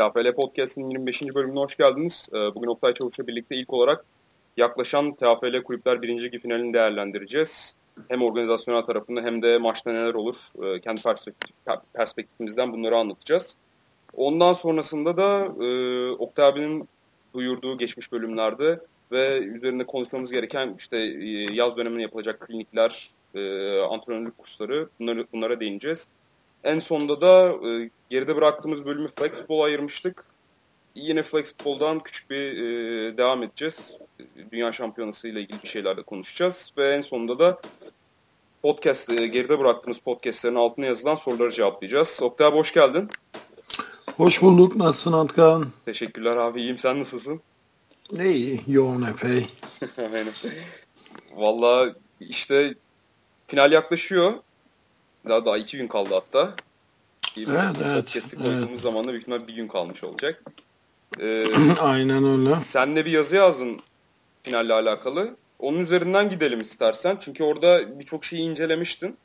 TFL Podcast'ın 25. bölümüne hoş geldiniz. Ee, bugün Oktay Çavuş'la birlikte ilk olarak yaklaşan TFL Kulüpler 1. Ligi finalini değerlendireceğiz. Hem organizasyonel tarafında hem de maçta neler olur e, kendi perspektifimizden bunları anlatacağız. Ondan sonrasında da e, Oktay abinin duyurduğu geçmiş bölümlerde ve üzerinde konuşmamız gereken işte e, yaz döneminde yapılacak klinikler, antrenörlük kursları bunları, bunlara değineceğiz. En sonda da e, geride bıraktığımız bölümü flag futbola ayırmıştık. Yine flag futboldan küçük bir e, devam edeceğiz. Dünya şampiyonası ile ilgili bir şeyler de konuşacağız. Ve en sonunda da podcast, e, geride bıraktığımız podcastlerin altına yazılan soruları cevaplayacağız. Oktay abi hoş geldin. Hoş bulduk. Nasılsın Antkan? Teşekkürler abi. İyiyim. Sen nasılsın? İyi. Yoğun epey. Benim. Valla işte final yaklaşıyor. Daha daha iki gün kaldı hatta. İyi evet, evet. Podcast'i koyduğumuz evet. zaman da büyük ihtimal bir gün kalmış olacak. Ee, Aynen öyle. Sen de bir yazı yazdın finalle alakalı. Onun üzerinden gidelim istersen. Çünkü orada birçok şeyi incelemiştin.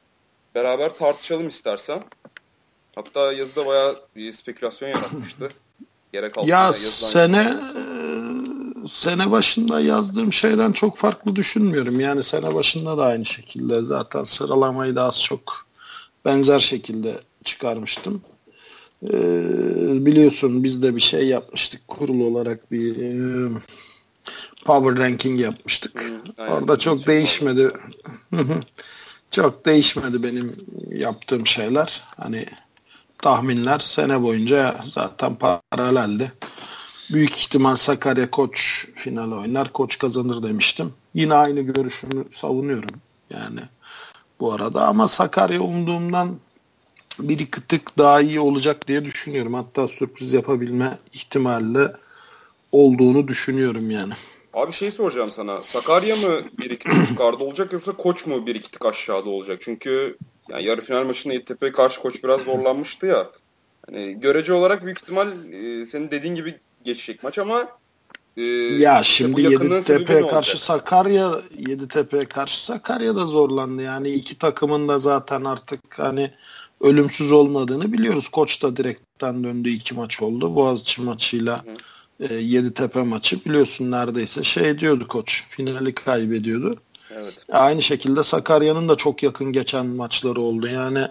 Beraber tartışalım istersen. Hatta yazıda bayağı bir spekülasyon yaratmıştı. Gerek ya sene sene başında yazdığım şeyden çok farklı düşünmüyorum. Yani sene başında da aynı şekilde zaten sıralamayı da az çok benzer şekilde çıkarmıştım. Ee, biliyorsun biz de bir şey yapmıştık kurul olarak bir e, power ranking yapmıştık. Hı, Orada çok, çok değişmedi. çok değişmedi benim yaptığım şeyler. Hani tahminler sene boyunca zaten paraleldi. Büyük ihtimal Sakarya Koç final oynar. Koç kazanır demiştim. Yine aynı görüşümü savunuyorum. Yani bu arada ama Sakarya umduğumdan bir iki tık daha iyi olacak diye düşünüyorum. Hatta sürpriz yapabilme ihtimali olduğunu düşünüyorum yani. Abi şey soracağım sana. Sakarya mı bir iki tık yukarıda olacak yoksa Koç mu bir iki tık aşağıda olacak? Çünkü yani yarı final maçında Yeditepe'ye karşı Koç biraz zorlanmıştı ya. Hani görece olarak büyük ihtimal e, senin dediğin gibi geçecek maç ama e, ya şimdi Yeditepe karşı Sakarya Yeditepe karşı Sakarya da zorlandı. Yani iki takımın da zaten artık hani ölümsüz olmadığını biliyoruz. Koç da direkten döndü iki maç oldu. Boğaziçi maçıyla e, Yeditepe maçı biliyorsun neredeyse şey diyordu koç. Finali kaybediyordu. Evet. Aynı şekilde Sakarya'nın da çok yakın geçen maçları oldu. Yani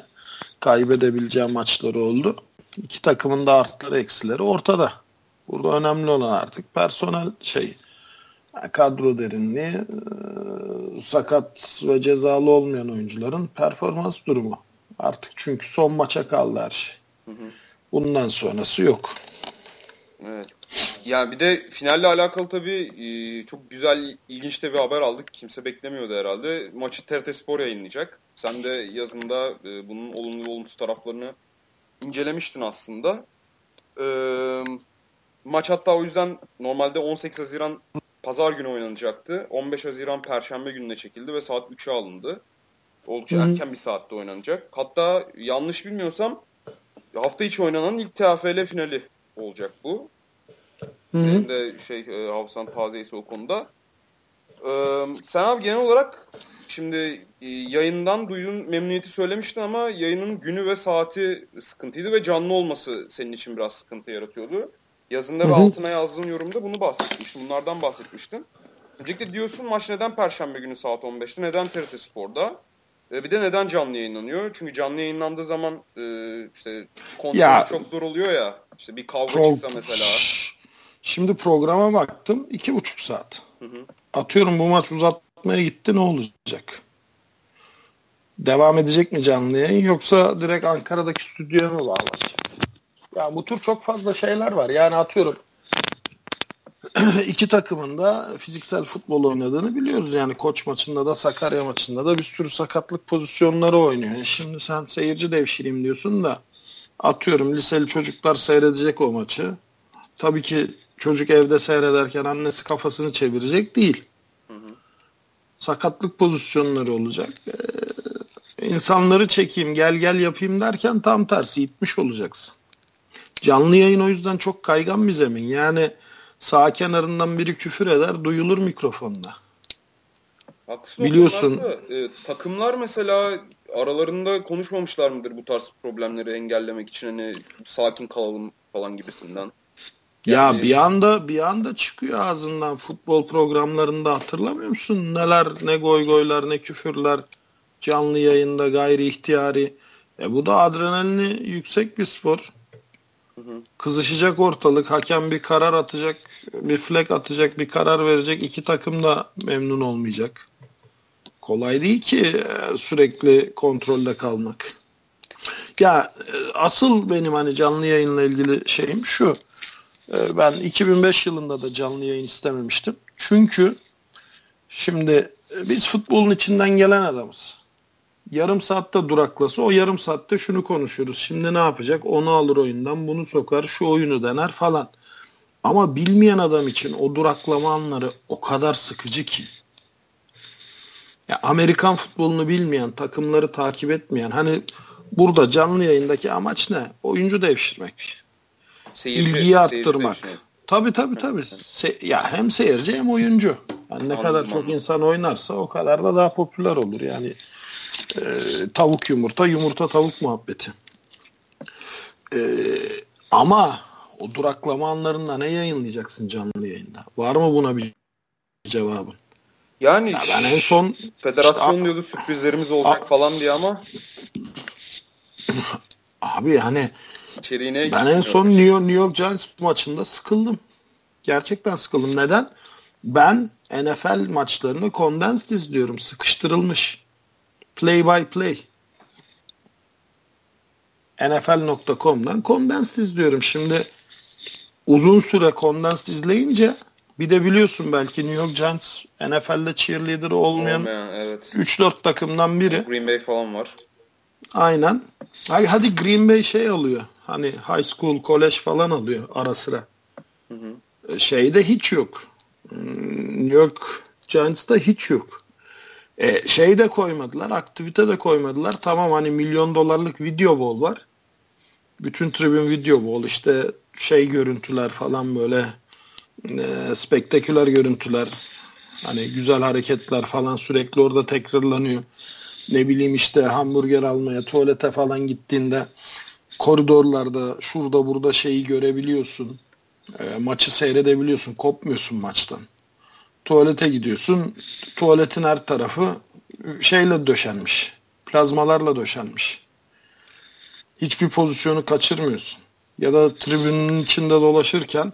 kaybedebileceği maçları oldu. İki takımın da artları eksileri ortada. Burada önemli olan artık personel şey kadro derinliği e, sakat ve cezalı olmayan oyuncuların performans durumu. Artık çünkü son maça kaldı her şey. Bundan sonrası yok. Evet. Ya bir de finalle alakalı tabii e, çok güzel, ilginç de bir haber aldık. Kimse beklemiyordu herhalde. Maçı TRT Spor yayınlayacak. Sen de yazında e, bunun olumlu ve olumsuz taraflarını incelemiştin aslında. Ee, maç hatta o yüzden normalde 18 Haziran Pazar günü oynanacaktı. 15 Haziran Perşembe gününe çekildi ve saat 3'e alındı. Oldukça Hı. erken bir saatte oynanacak. Hatta yanlış bilmiyorsam hafta içi oynanan ilk TFL finali olacak bu. Hı. Senin de şey e, hafızan tazeyse o konuda. Ee, sen abi genel olarak şimdi e, yayından duyduğun memnuniyeti söylemiştin ama yayının günü ve saati sıkıntıydı ve canlı olması senin için biraz sıkıntı yaratıyordu. Yazında ve altına yazdığın yorumda bunu bahsetmiştin. Bunlardan bahsetmiştin. Öncelikle diyorsun maç neden Perşembe günü saat 15'te? Neden TRT Spor'da? E, bir de neden canlı yayınlanıyor? Çünkü canlı yayınlandığı zaman e, işte kontrol ya, çok zor oluyor ya. İşte bir kavga pro- çıksa mesela. Şimdi programa baktım. iki buçuk saat. Hı hı. Atıyorum bu maç uzatmaya gitti ne olacak? Devam edecek mi canlı yayın yoksa direkt Ankara'daki stüdyoya mı bağlanacak? Ya bu tür çok fazla şeyler var. Yani atıyorum iki takımın da fiziksel futbol oynadığını biliyoruz. Yani koç maçında da Sakarya maçında da bir sürü sakatlık pozisyonları oynuyor. Şimdi sen seyirci devşireyim diyorsun da atıyorum liseli çocuklar seyredecek o maçı. Tabii ki çocuk evde seyrederken annesi kafasını çevirecek değil. Sakatlık pozisyonları olacak. Ee, insanları çekeyim gel gel yapayım derken tam tersi itmiş olacaksın. Canlı yayın o yüzden çok kaygan bir zemin. Yani sağ kenarından biri küfür eder duyulur mikrofonda. Haklısın Biliyorsun. E, takımlar mesela aralarında konuşmamışlar mıdır bu tarz problemleri engellemek için hani sakin kalalım falan gibisinden? Yani... Ya bir anda bir anda çıkıyor ağzından futbol programlarında hatırlamıyor musun? Neler ne goy goylar ne küfürler canlı yayında gayri ihtiyari. E bu da adrenalini yüksek bir spor. Kızışacak ortalık. Hakem bir karar atacak, bir flag atacak, bir karar verecek. İki takım da memnun olmayacak. Kolay değil ki e, sürekli kontrolde kalmak. Ya e, asıl benim hani canlı yayınla ilgili şeyim şu. E, ben 2005 yılında da canlı yayın istememiştim. Çünkü şimdi biz futbolun içinden gelen adamız yarım saatte duraklası o yarım saatte şunu konuşuyoruz. Şimdi ne yapacak? Onu alır oyundan, bunu sokar, şu oyunu dener falan. Ama bilmeyen adam için o duraklama anları o kadar sıkıcı ki. Ya Amerikan futbolunu bilmeyen, takımları takip etmeyen hani burada canlı yayındaki amaç ne? Oyuncu devşirmek. Seyirci, İlgiyi arttırmak. Tabi tabi tabi. Se- ya hem seyirci hem oyuncu. Yani ne anladım, kadar çok anladım. insan oynarsa o kadar da daha popüler olur. Yani e, tavuk yumurta, yumurta tavuk muhabbeti. E, ama o duraklama anlarında ne yayınlayacaksın canlı yayında? Var mı buna bir cevabın? Yani ya ben en son federasyon işte, diyordu sürprizlerimiz olacak a, falan diye ama abi yani İçeriğine ben en son New York, New York Giants maçında sıkıldım. Gerçekten sıkıldım. Neden? Ben NFL maçlarını condensed izliyorum. Sıkıştırılmış. Play by play. NFL.com'dan condensed izliyorum. Şimdi uzun süre condensed izleyince bir de biliyorsun belki New York Giants NFL'de cheerleader olmayan, olmayan evet. 3-4 takımdan biri. Green Bay falan var. Aynen. Hadi Green Bay şey alıyor. Hani high school, college falan alıyor ara sıra. Hı hı. Şeyde hiç yok. Hmm, New York Giants'ta hiç yok. E, şey de koymadılar, aktivite de koymadılar. Tamam hani milyon dolarlık video wall var. Bütün tribün video wall işte şey görüntüler falan böyle e, spektaküler görüntüler. Hani güzel hareketler falan sürekli orada tekrarlanıyor. Ne bileyim işte hamburger almaya, tuvalete falan gittiğinde koridorlarda şurada burada şeyi görebiliyorsun. E, maçı seyredebiliyorsun. Kopmuyorsun maçtan tuvalete gidiyorsun. Tuvaletin her tarafı şeyle döşenmiş. Plazmalarla döşenmiş. Hiçbir pozisyonu kaçırmıyorsun. Ya da tribünün içinde dolaşırken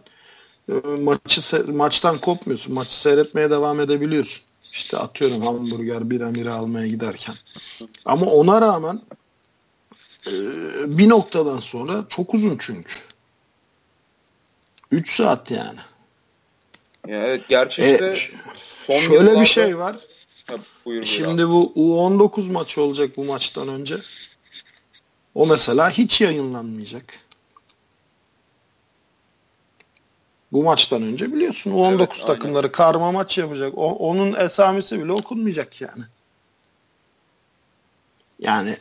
e, maçı maçtan kopmuyorsun. Maçı seyretmeye devam edebiliyorsun. İşte atıyorum hamburger bir amire almaya giderken. Ama ona rağmen e, bir noktadan sonra çok uzun çünkü. 3 saat yani. Yani evet gerçi işte e, son şöyle yıllarda... bir şey var. Ha, buyur, Şimdi bu U19 maçı olacak bu maçtan önce. O mesela hiç yayınlanmayacak. Bu maçtan önce biliyorsun U19 evet, takımları aynen. karma maç yapacak. O, onun esamesi bile okunmayacak yani. Yani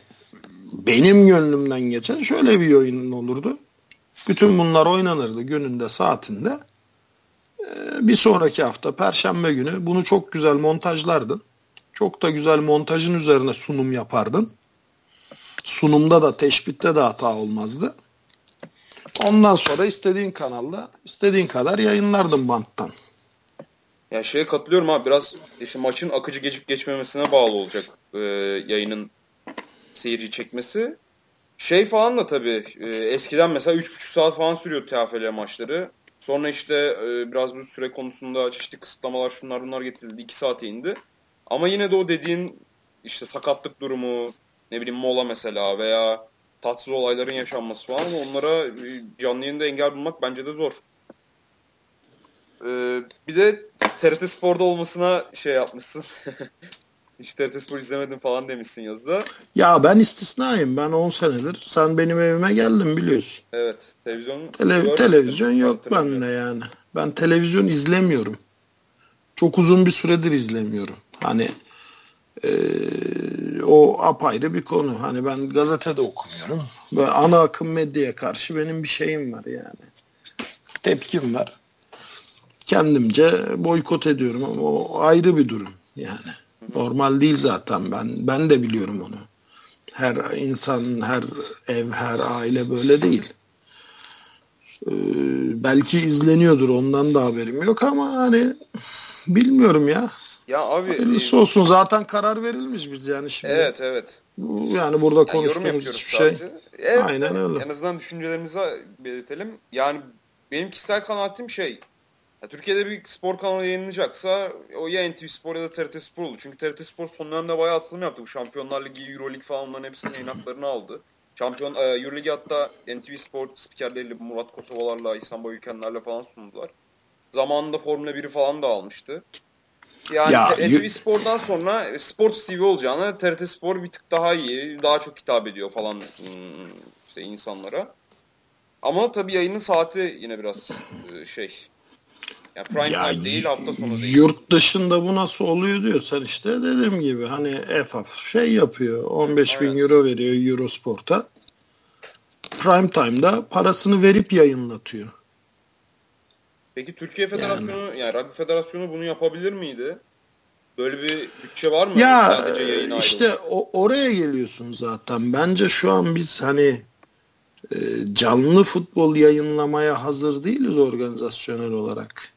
benim gönlümden geçen şöyle bir oyun olurdu. Bütün bunlar oynanırdı gününde saatinde. Ee, bir sonraki hafta Perşembe günü bunu çok güzel montajlardın. Çok da güzel montajın üzerine sunum yapardın. Sunumda da teşbitte de hata olmazdı. Ondan sonra istediğin kanalda istediğin kadar yayınlardın banttan. Ya şeye katılıyorum abi biraz işte maçın akıcı geçip geçmemesine bağlı olacak e, yayının seyirci çekmesi. Şey falan da tabii e, eskiden mesela 3,5 saat falan sürüyordu TFL maçları. Sonra işte e, biraz bu süre konusunda çeşitli kısıtlamalar şunlar bunlar getirildi. 2 saate indi. Ama yine de o dediğin işte sakatlık durumu, ne bileyim mola mesela veya tatsız olayların yaşanması falan onlara e, canlı yayında engel bulmak bence de zor. Ee, bir de TRT Spor'da olmasına şey yapmışsın. Hiç Spor izlemedim falan demişsin yazıda. Ya ben istisnayım. Ben 10 senedir. Sen benim evime geldin biliyorsun. Evet. Televizyon Tele televizyon yok bende yani. Ben televizyon izlemiyorum. Çok uzun bir süredir izlemiyorum. Hani e, o apayrı bir konu. Hani ben gazetede okumuyorum. Ve ana akım medyaya karşı benim bir şeyim var yani. Tepkim var. Kendimce boykot ediyorum ama o ayrı bir durum yani. Normal değil zaten ben. Ben de biliyorum onu. Her insan, her ev, her aile böyle değil. Ee, belki izleniyordur ondan da haberim yok ama hani bilmiyorum ya. Ya abi Hayırlısı e, olsun zaten karar verilmiş biz yani şimdi. Evet evet. Yani burada yani konuştuğumuz hiçbir şey. Evet, Aynen öyle. En azından düşüncelerimizi belirtelim. Yani benim kişisel kanaatim şey ya Türkiye'de bir spor kanalı yayınlanacaksa o ya NTV Spor ya da TRT Spor olur. Çünkü TRT Spor son dönemde bayağı atılım yaptı. Bu Şampiyonlar Ligi, Euroleague falan onların hepsinin yayın haklarını aldı. Şampiyon e, Euroleague hatta NTV Spor spikerleriyle Murat Kosovalarla, İhsan Boyükenlerle falan sundular. Zamanında Formula 1'i falan da almıştı. Yani ya, NTV Spor'dan sonra e, Sports TV olacağına TRT Spor bir tık daha iyi, daha çok hitap ediyor falan hmm, işte insanlara. Ama tabii yayının saati yine biraz e, şey. Yani prime ya, time değil hafta sonu değil. Yurt dışında bu nasıl oluyor diyorsan işte dediğim gibi hani EFAF şey yapıyor 15 evet. bin euro veriyor Eurosport'a. Prime time'da parasını verip yayınlatıyor. Peki Türkiye Federasyonu yani, yani Rugby Federasyonu bunu yapabilir miydi? Böyle bir bütçe var mı? Ya Sadece yayın işte o, oraya geliyorsun zaten. Bence şu an biz hani e, canlı futbol yayınlamaya hazır değiliz organizasyonel olarak.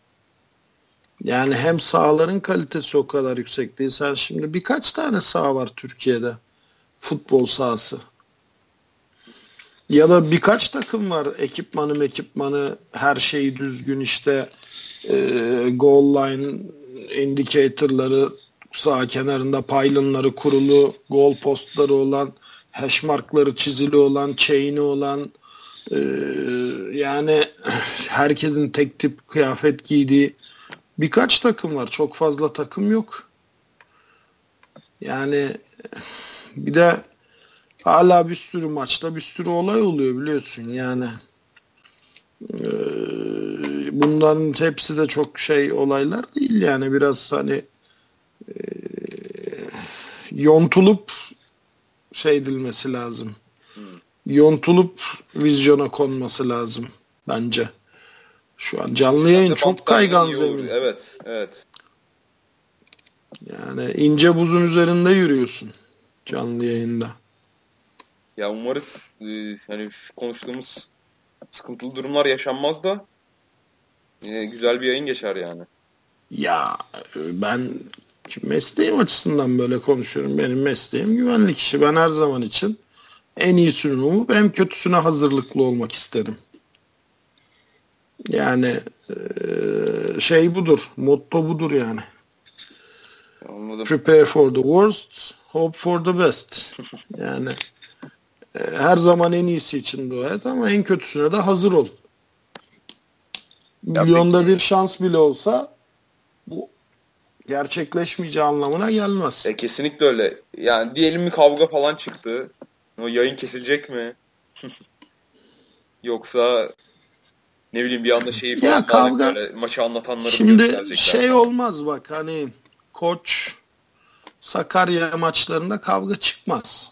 Yani hem sahaların kalitesi o kadar yüksek değil. Sen şimdi birkaç tane saha var Türkiye'de. Futbol sahası. Ya da birkaç takım var. Ekipmanı ekipmanı her şeyi düzgün işte e, goal line indicator'ları sağ kenarında pylon'ları kurulu, gol postları olan, hash markları çizili olan, chain'i olan e, yani herkesin tek tip kıyafet giydiği birkaç takım var. Çok fazla takım yok. Yani bir de hala bir sürü maçta bir sürü olay oluyor biliyorsun yani. Ee, bunların hepsi de çok şey olaylar değil yani biraz hani e, yontulup şey edilmesi lazım. Yontulup vizyona konması lazım bence. Şu an canlı yayın çok kaygan zemin. Evet, evet. Yani ince buzun üzerinde yürüyorsun canlı yayında. Ya umarız e, hani konuştuğumuz sıkıntılı durumlar yaşanmaz da yine güzel bir yayın geçer yani. Ya ben mesleğim açısından böyle konuşuyorum. Benim mesleğim güvenlik işi. Ben her zaman için en iyisini umup en kötüsüne hazırlıklı olmak isterim. Yani şey budur. Motto budur yani. Anladım. Prepare for the worst, hope for the best. Yani her zaman en iyisi için dua et ama en kötüsüne de hazır ol. Milyonda peki, bir şans bile olsa bu gerçekleşmeyeceği anlamına gelmez. E, kesinlikle öyle. Yani diyelim mi kavga falan çıktı. O yayın kesilecek mi? Yoksa ne bileyim bir anda şeyi falan ya kavga, böyle maçı anlatanları Şimdi şey falan. olmaz bak hani koç Sakarya maçlarında kavga çıkmaz.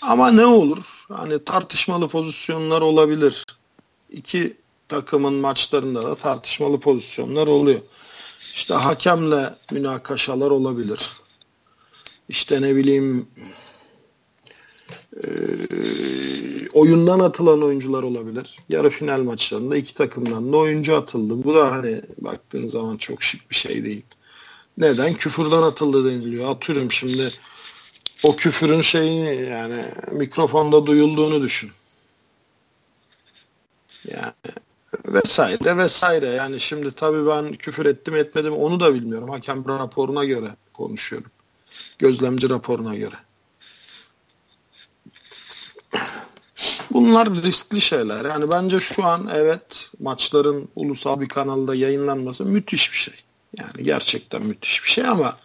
Ama ne olur? Hani tartışmalı pozisyonlar olabilir. İki takımın maçlarında da tartışmalı pozisyonlar oluyor. İşte hakemle münakaşalar olabilir. İşte ne bileyim e, oyundan atılan oyuncular olabilir. Yarı final maçlarında iki takımdan da oyuncu atıldı. Bu da hani baktığın zaman çok şık bir şey değil. Neden? Küfürden atıldı deniliyor. Atıyorum şimdi o küfürün şeyi yani mikrofonda duyulduğunu düşün. Yani vesaire vesaire. Yani şimdi tabii ben küfür ettim etmedim onu da bilmiyorum. Hakem raporuna göre konuşuyorum. Gözlemci raporuna göre. Bunlar riskli şeyler. Yani bence şu an evet maçların ulusal bir kanalda yayınlanması müthiş bir şey. Yani gerçekten müthiş bir şey ama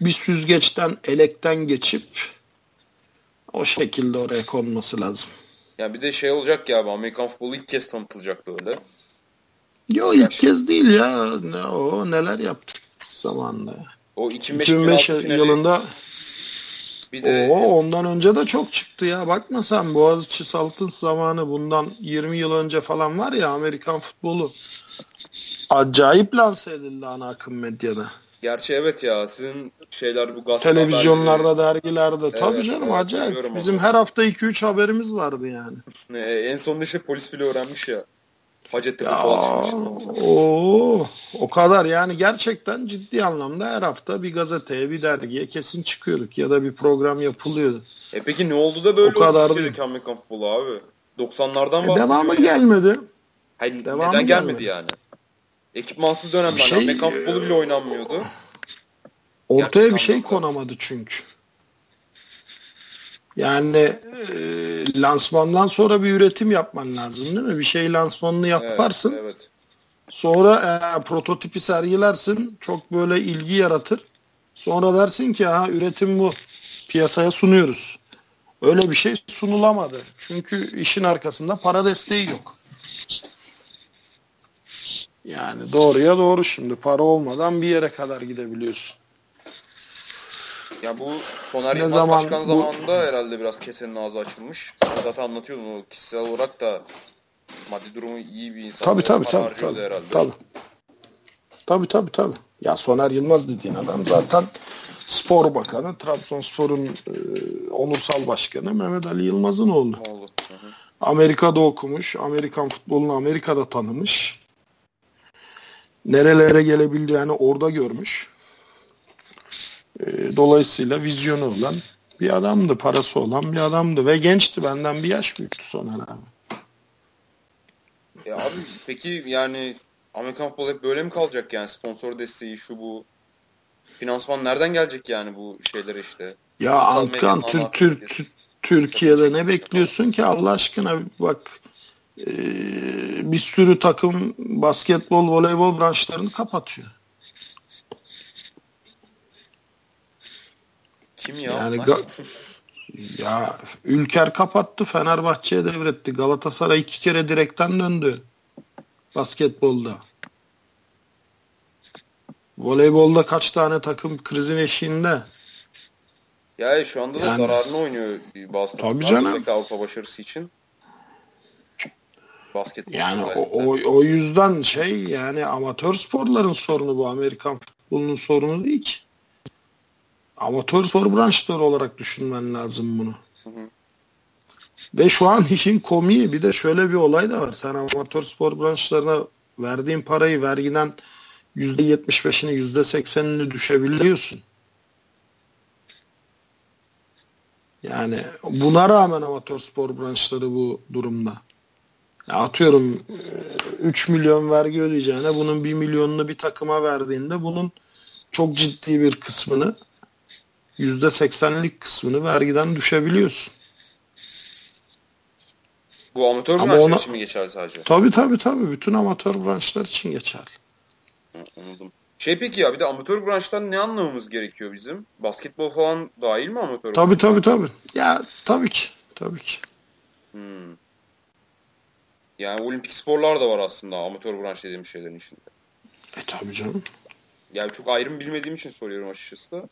bir süzgeçten, elekten geçip o şekilde oraya konması lazım. Ya bir de şey olacak ya Amerikan futbolu ilk kez tanıtılacak böyle. Yo ilk kez değil ya. Ne, o neler yaptık zamanında. O 2005, 2005 yılında bir de... Oo, ondan önce de çok çıktı ya. Bakma sen Boğaziçi Saltın zamanı bundan 20 yıl önce falan var ya Amerikan futbolu. Acayip lanse edildi ana akım medyada. Gerçi evet ya sizin şeyler bu gazete Televizyonlarda, haberleri. dergilerde. Evet, Tabii canım evet, acayip. Bizim onu. her hafta 2-3 haberimiz vardı yani. En sonunda işte polis bile öğrenmiş ya. Hacettepe ya, o, o kadar yani gerçekten ciddi anlamda her hafta bir gazeteye bir dergiye kesin çıkıyorduk ya da bir program yapılıyordu. E peki ne oldu da böyle o kadar ki Amerikan futbolu abi? 90'lardan bahsediyor. E, devamı yani. gelmedi. Hayır, devamı neden gelmedi, gelmedi yani? Ekipmansız dönemler şey, Amerikan futbolu bile oynanmıyordu. Ortaya Gerçekten bir şey konamadı çünkü. Yani e, lansmandan sonra bir üretim yapman lazım değil mi? Bir şey lansmanını yaparsın. Evet, evet. Sonra e, prototipi sergilersin. Çok böyle ilgi yaratır. Sonra dersin ki ha üretim bu. Piyasaya sunuyoruz. Öyle bir şey sunulamadı. Çünkü işin arkasında para desteği yok. Yani doğruya doğru şimdi. Para olmadan bir yere kadar gidebiliyorsun. Ya bu Soner Yılmaz zaman, Başkan bu... zamanında herhalde biraz kesenin ağzı açılmış. Sen zaten anlatıyordun o kişisel olarak da maddi durumu iyi bir insan. Tabii tabii tabii. Tabii, herhalde. tabii. Tabii tabii tabii. Ya Soner Yılmaz dediğin adam zaten spor bakanı, Trabzonspor'un e, onursal başkanı Mehmet Ali Yılmaz'ın oğlu. Oğlu. Amerika'da okumuş, Amerikan futbolunu Amerika'da tanımış. Nerelere gelebildiğini orada görmüş. E, dolayısıyla vizyonu olan bir adamdı, parası olan bir adamdı ve gençti benden bir yaş büyüktü Soner abi. Ya abi peki yani Amerikan futbolu hep böyle mi kalacak yani sponsor desteği şu bu finansman nereden gelecek yani bu şeylere işte? Ya Alkan Tür, Tür, Tür, Türkiye'de ne bekliyorsun ki Allah aşkına bak e, bir sürü takım basketbol, voleybol branşlarını kapatıyor. Kim ya? Yani ga- ya Ülker kapattı, Fenerbahçe'ye devretti. Galatasaray iki kere direkten döndü basketbolda. Voleybolda kaç tane takım krizin eşiğinde. Ya şu anda da yani, zararını oynuyor bazı Tabii canım. Avrupa başarısı için. Basketbol yani o, o, o yüzden şey yani amatör sporların sorunu bu. Amerikan futbolunun sorunu değil ki. Amatör spor branşları olarak düşünmen lazım bunu. Ve şu an işin komiği bir de şöyle bir olay da var. Sen amatör spor branşlarına verdiğin parayı vergiden %75'ini %80'ini düşebiliyorsun. Yani buna rağmen amatör spor branşları bu durumda. Ya atıyorum 3 milyon vergi ödeyeceğine bunun 1 milyonunu bir takıma verdiğinde bunun çok ciddi bir kısmını %80'lik kısmını vergiden düşebiliyorsun. Bu amatör branşlar ona... için mi geçerli sadece? Tabii tabii tabii. Bütün amatör branşlar için geçerli. Anladım. Şey peki ya bir de amatör branştan ne anlamamız gerekiyor bizim? Basketbol falan dahil mi amatör? Tabii tabii tabii. Ya tabii ki. Tabii ki. Hmm. Yani olimpik sporlar da var aslında amatör branş dediğim şeylerin içinde. E tabii canım. Yani çok ayrım bilmediğim için soruyorum açıkçası da.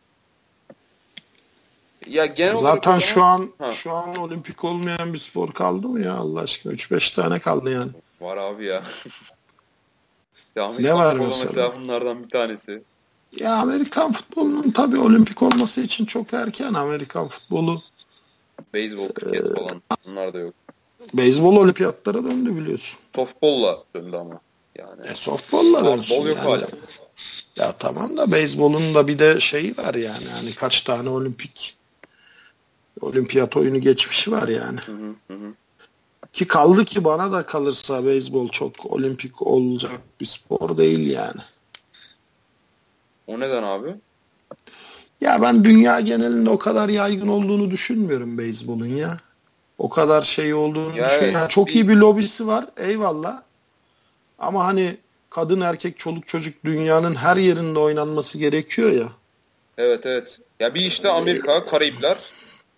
Ya genel Zaten şu an ha. şu an olimpik olmayan bir spor kaldı mı ya Allah aşkına 3-5 tane kaldı yani. Var abi ya. ya ne var mesela? mesela bunlardan bir tanesi. Ya Amerikan futbolunun tabii olimpik olması için çok erken Amerikan futbolu. Beyzbol, kriket ee, falan bunlar da yok. Beyzbol olimpiyatlara döndü biliyorsun. Softball'la döndü ama. Yani. E softball'la döndü. Softball yok yani. hala. Ya tamam da beyzbolun da bir de şeyi var yani. Hani kaç tane olimpik olimpiyat oyunu geçmişi var yani. Hı hı hı. Ki kaldı ki bana da kalırsa beyzbol çok olimpik olacak bir spor değil yani. O neden abi? Ya ben dünya genelinde o kadar yaygın olduğunu düşünmüyorum beyzbolun ya. O kadar şey olduğunu ya düşünüyorum. Yani çok bir... iyi bir lobisi var eyvallah. Ama hani kadın erkek çoluk çocuk dünyanın her yerinde oynanması gerekiyor ya. Evet evet. Ya bir işte Amerika, Karayipler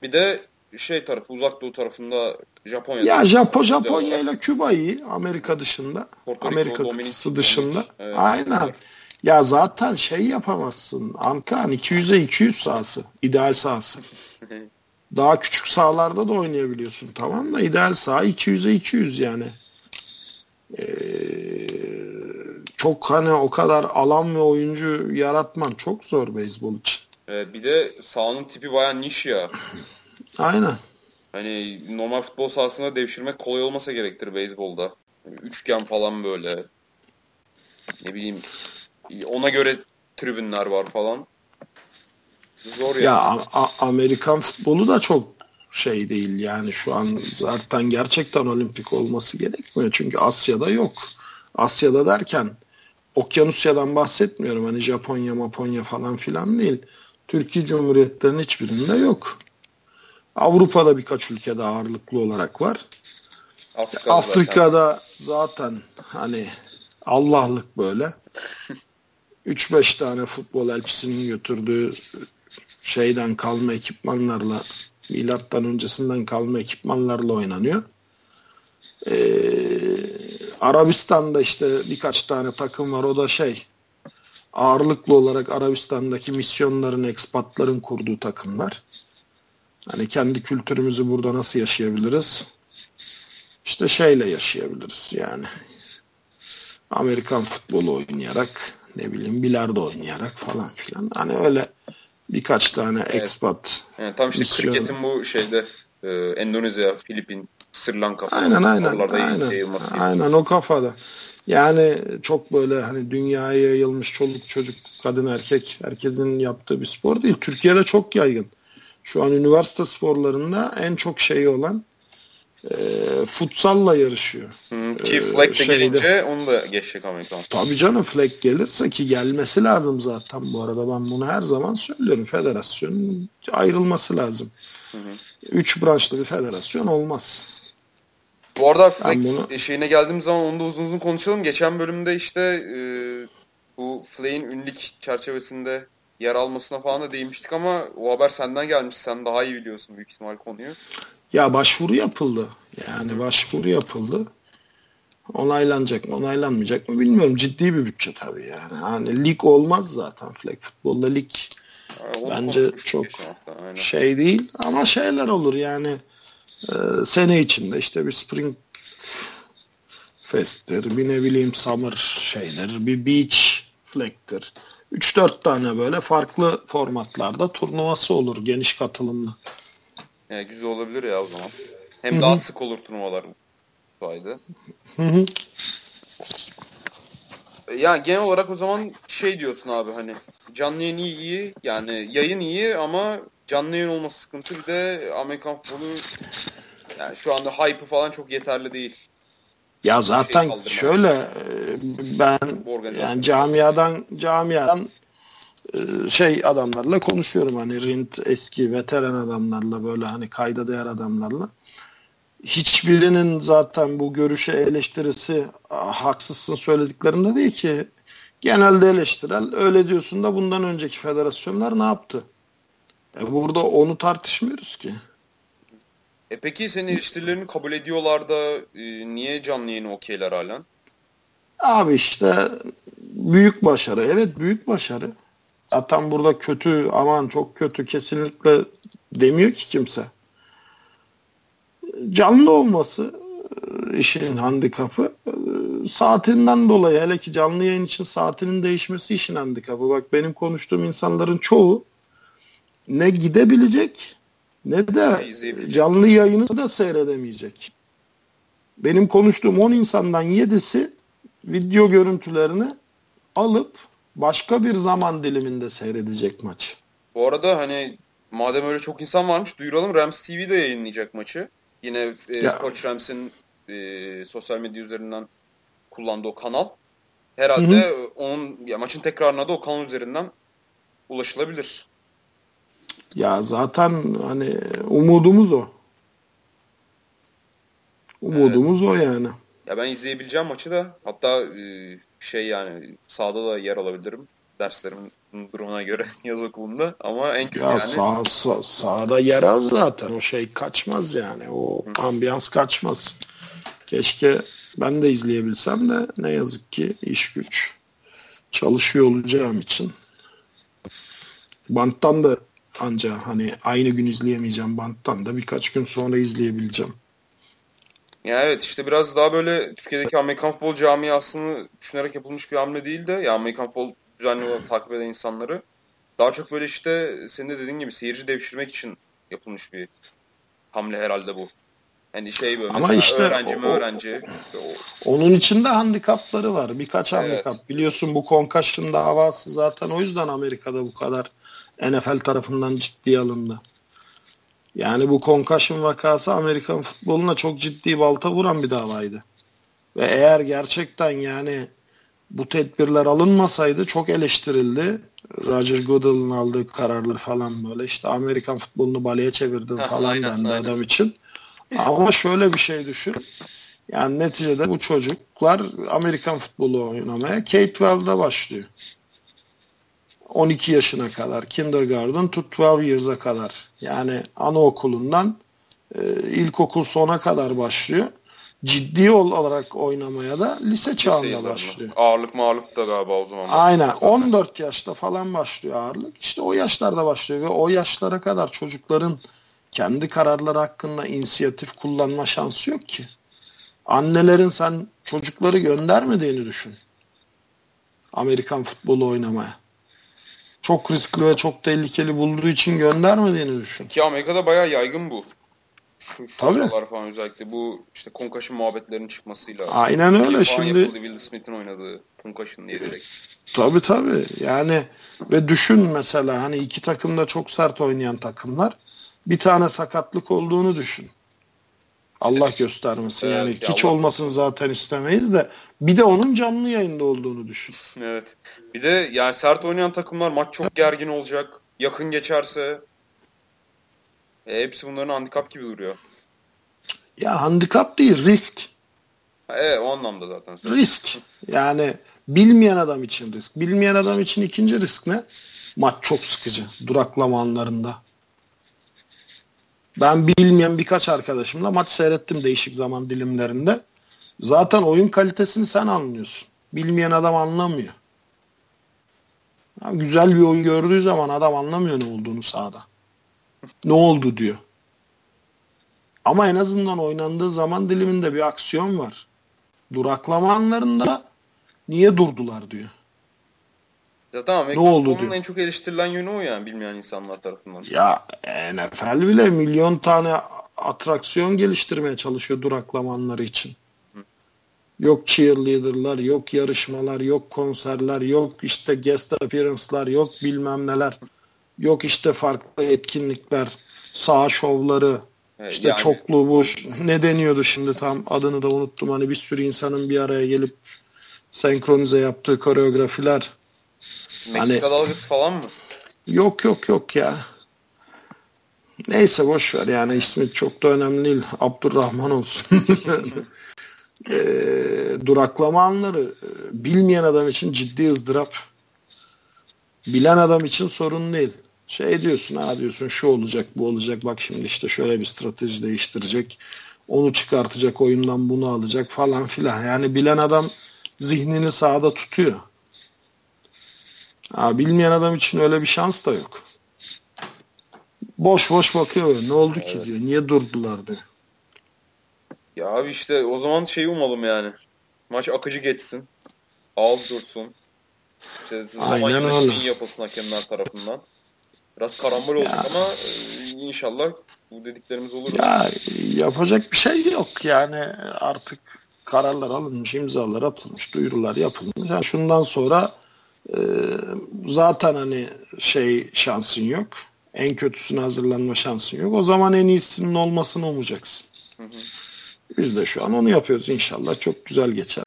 bir de şey tarafı uzak doğu tarafında Japonya. Ya Japo Japonya ile Küba iyi Amerika dışında. Porto Amerika Rico, kıtası dışında. Evet, Aynen. Evet. Ya zaten şey yapamazsın. Ankan 200'e 200 sahası. ideal sahası. Daha küçük sahalarda da oynayabiliyorsun. Tamam da ideal saha 200'e 200 yani. Ee, çok hani o kadar alan ve oyuncu yaratman çok zor beyzbol için. Ee, bir de sahanın tipi baya niş ya. Aynen. Hani normal futbol sahasında devşirmek kolay olmasa gerektir beyzbolda. Üçgen falan böyle. Ne bileyim ona göre tribünler var falan. Zor yani. Ya A- Amerikan futbolu da çok şey değil yani şu an zaten gerçekten olimpik olması gerekmiyor. Çünkü Asya'da yok. Asya'da derken Okyanusya'dan bahsetmiyorum. Hani Japonya, Maponya falan filan değil. Türkiye Cumhuriyetlerinin hiçbirinde yok. Avrupa'da birkaç ülkede ağırlıklı olarak var. Afrika'da, Afrika'da zaten. zaten hani Allah'lık böyle. 3-5 tane futbol elçisinin götürdüğü şeyden kalma ekipmanlarla milattan öncesinden kalma ekipmanlarla oynanıyor. Ee, Arabistan'da işte birkaç tane takım var. O da şey ağırlıklı olarak Arabistan'daki misyonların, ekspatların kurduğu takımlar. Hani kendi kültürümüzü burada nasıl yaşayabiliriz? İşte şeyle yaşayabiliriz yani. Amerikan futbolu oynayarak, ne bileyim bilardo oynayarak falan filan. Hani öyle birkaç tane evet. expat. Yani tam işte misyon. kriketin bu şeyde e, Endonezya, Filipin, Sri Lanka falan. Aynen aynen. Aynen, aynen o kafada. Yani çok böyle hani dünyaya yayılmış çoluk çocuk kadın erkek herkesin yaptığı bir spor değil. Türkiye'de çok yaygın. Şu an üniversite sporlarında en çok şeyi olan e, futsalla yarışıyor. Hı, ki flag de gelince onu da geçecek Amerikan. Tabii canım flag gelirse ki gelmesi lazım zaten bu arada ben bunu her zaman söylüyorum. Federasyonun ayrılması lazım. Hı hı. Üç branşlı bir federasyon olmaz. Bu arada flag bunu... şeyine geldiğim zaman onu da uzun uzun konuşalım. Geçen bölümde işte e, bu Flag'in ünlük çerçevesinde yer almasına falan da değinmiştik ama o haber senden gelmiş. Sen daha iyi biliyorsun büyük ihtimal konuyu. Ya başvuru yapıldı. Yani başvuru yapıldı. Onaylanacak mı, onaylanmayacak mı bilmiyorum. Ciddi bir bütçe tabii yani. Hani lig olmaz zaten. Flag futbolda lig yani bence çok şey değil ama şeyler olur yani e, sene içinde işte bir spring fest'tir, bir ne bileyim summer şeyler, bir beach flag'tir. 3-4 tane böyle farklı formatlarda turnuvası olur geniş katılımlı. Yani güzel olabilir ya o zaman. Hem Hı-hı. daha sık olur turnuvalar bu sayede. Ya genel olarak o zaman şey diyorsun abi hani canlı yayın iyi, iyi yani yayın iyi ama canlı yayın olması sıkıntı bir de Amerikan futbolu yani şu anda hype'ı falan çok yeterli değil. Ya zaten şey şöyle ben yani camiadan camiadan e, şey adamlarla konuşuyorum hani Rint eski veteran adamlarla böyle hani kayda değer adamlarla. Hiçbirinin zaten bu görüşe eleştirisi haksızsın söylediklerinde değil ki. Genelde eleştirel. Öyle diyorsun da bundan önceki federasyonlar ne yaptı? E burada onu tartışmıyoruz ki. E peki senin eleştirilerini kabul ediyorlar da e, niye canlı yayını okeyler halen? Abi işte büyük başarı. Evet büyük başarı. Zaten burada kötü aman çok kötü kesinlikle demiyor ki kimse. Canlı olması e, işin handikapı. E, saatinden dolayı hele ki canlı yayın için saatinin değişmesi işin handikapı. Bak benim konuştuğum insanların çoğu ne gidebilecek ne de canlı yayını da seyredemeyecek. Benim konuştuğum 10 insandan 7'si video görüntülerini alıp başka bir zaman diliminde seyredecek maç. Bu arada hani madem öyle çok insan varmış duyuralım Rams TV de yayınlayacak maçı. Yine e, ya. Koç Rams'in e, sosyal medya üzerinden kullandığı o kanal. Herhalde hı hı. onun ya maçın tekrarına da o kanal üzerinden ulaşılabilir. Ya zaten hani umudumuz o. Umudumuz evet. o yani. Ya ben izleyebileceğim maçı da hatta e, şey yani sahada da yer alabilirim derslerimin durumuna göre yaz okulunda ama en kötü ya yani. Sağ, sağ, sahada yer az zaten o şey kaçmaz yani o Hı. ambiyans kaçmaz. Keşke ben de izleyebilsem de ne yazık ki iş güç çalışıyor olacağım için banttan da anca hani aynı gün izleyemeyeceğim banttan da birkaç gün sonra izleyebileceğim. Ya evet işte biraz daha böyle Türkiye'deki Amerikan futbol camiasını düşünerek yapılmış bir hamle değil de ya Amerikan futbol düzenli olarak takip eden insanları daha çok böyle işte senin de dediğin gibi seyirci devşirmek için yapılmış bir hamle herhalde bu. Hani şey böyle Ama işte öğrenci mi öğrenci. O, onun içinde handikapları var. Birkaç evet. handikap. Biliyorsun bu concussion davası zaten o yüzden Amerika'da bu kadar NFL tarafından ciddi alındı. Yani bu concussion vakası Amerikan futboluna çok ciddi balta vuran bir davaydı. Ve eğer gerçekten yani bu tedbirler alınmasaydı çok eleştirildi. Roger Goodell'ın aldığı kararlar falan böyle işte Amerikan futbolunu baleye çevirdin falan dendi adam için. Ama şöyle bir şey düşün. Yani neticede bu çocuklar Amerikan futbolu oynamaya K-12'da başlıyor. 12 yaşına kadar kindergarten to 12 years'a kadar yani anaokulundan e, ilkokul sona kadar başlıyor. Ciddi olarak oynamaya da lise çağında başlıyor. Ağırlık mağırlık da galiba o zaman. Aynen 14 yaşta falan başlıyor ağırlık. İşte o yaşlarda başlıyor ve o yaşlara kadar çocukların kendi kararları hakkında inisiyatif kullanma şansı yok ki. Annelerin sen çocukları göndermediğini düşün. Amerikan futbolu oynamaya çok riskli ve çok tehlikeli bulduğu için göndermediğini düşün. Ki Amerika'da bayağı yaygın bu. Şu, Tabii. falan özellikle bu işte Concussion muhabbetlerinin çıkmasıyla. Aynen öyle şimdi. Yapıldı, Will Smith'in oynadığı Concussion diye direkt. Tabii tabii. Yani ve düşün mesela hani iki takımda çok sert oynayan takımlar bir tane sakatlık olduğunu düşün. Allah göstermesin. Evet, yani ya hiç Allah. olmasın zaten istemeyiz de bir de onun canlı yayında olduğunu düşün. Evet. Bir de yani sert oynayan takımlar maç çok gergin olacak. Yakın geçerse e, hepsi bunların handikap gibi duruyor. Ya handikap değil risk. evet o anlamda zaten. Risk. Yani bilmeyen adam için risk. Bilmeyen adam için ikinci risk ne? Maç çok sıkıcı. Duraklama anlarında. Ben bilmeyen birkaç arkadaşımla maç seyrettim değişik zaman dilimlerinde. Zaten oyun kalitesini sen anlıyorsun. Bilmeyen adam anlamıyor. Ya güzel bir oyun gördüğü zaman adam anlamıyor ne olduğunu sahada. Ne oldu diyor. Ama en azından oynandığı zaman diliminde bir aksiyon var. Duraklama anlarında niye durdular diyor. Zaten Amerikan ne oldu diyor. en çok eleştirilen yönü o yani bilmeyen insanlar tarafından. Ya NFL bile milyon tane atraksiyon geliştirmeye çalışıyor duraklama anları için. Yok cheerleader'lar, yok yarışmalar, yok konserler, yok işte guest appearance'lar, yok bilmem neler. Yok işte farklı etkinlikler, sağ şovları, evet, işte yani... çoklu bu ne deniyordu şimdi tam adını da unuttum. Hani bir sürü insanın bir araya gelip senkronize yaptığı koreografiler. Meksika hani... dalgası falan mı? Yok yok yok ya. Neyse boş ver yani ismi çok da önemli değil. Abdurrahman olsun. e, duraklama anları e, bilmeyen adam için ciddi ızdırap. Bilen adam için sorun değil. Şey diyorsun ha diyorsun şu olacak bu olacak bak şimdi işte şöyle bir strateji değiştirecek. Onu çıkartacak oyundan bunu alacak falan filan. Yani bilen adam zihnini sağda tutuyor. Ha, bilmeyen adam için öyle bir şans da yok. Boş boş bakıyor. Ne oldu evet. ki diyor. Niye durdular diyor. Ya abi işte o zaman şeyi umalım yani. Maç akıcı geçsin. Ağız dursun. İşte zaman yönetimi yapılsın hakemler tarafından. Biraz karambol olacak ya. ama e, inşallah bu dediklerimiz olur. Ya yapacak bir şey yok yani artık kararlar alınmış, imzalar atılmış, duyurular yapılmış. Yani şundan sonra e, zaten hani şey şansın yok. En kötüsüne hazırlanma şansın yok. O zaman en iyisinin olmasını umuyacaksın. Hı hı. Biz de şu an onu yapıyoruz. İnşallah çok güzel geçer.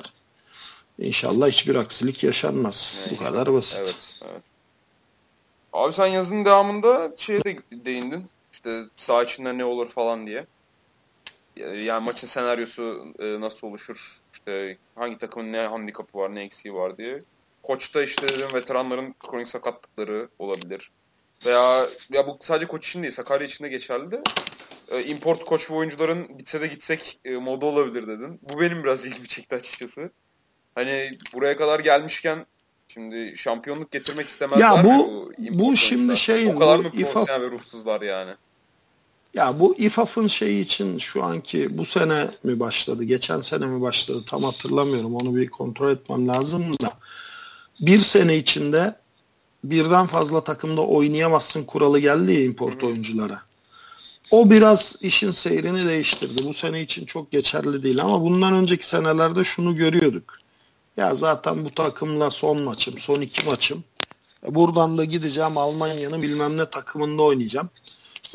İnşallah hiçbir aksilik yaşanmaz. Evet. Bu kadar basit. Evet, evet. Abi sen yazının devamında şeye de değindin. İşte sağ içinde ne olur falan diye. Yani maçın senaryosu e, nasıl oluşur? İşte hangi takımın ne handikapı var, ne eksiği var diye. Koçta işte dedim veteranların kronik sakatlıkları olabilir. Veya ya bu sadece koç için değil Sakarya için de geçerli de e, import koç ve oyuncuların bitse de gitsek e, moda olabilir dedin. Bu benim biraz ilgimi çekti açıkçası. Hani buraya kadar gelmişken şimdi şampiyonluk getirmek istemezler ya bu, bu, bu şimdi şeyin o kadar mı profesyonel ve ruhsuzlar yani? Ya bu İFAF'ın şeyi için şu anki bu sene mi başladı, geçen sene mi başladı tam hatırlamıyorum. Onu bir kontrol etmem lazım da bir sene içinde birden fazla takımda oynayamazsın kuralı geldi ya import oyunculara. O biraz işin seyrini değiştirdi. Bu sene için çok geçerli değil ama bundan önceki senelerde şunu görüyorduk. Ya zaten bu takımla son maçım, son iki maçım. Buradan da gideceğim Almanya'nın bilmem ne takımında oynayacağım.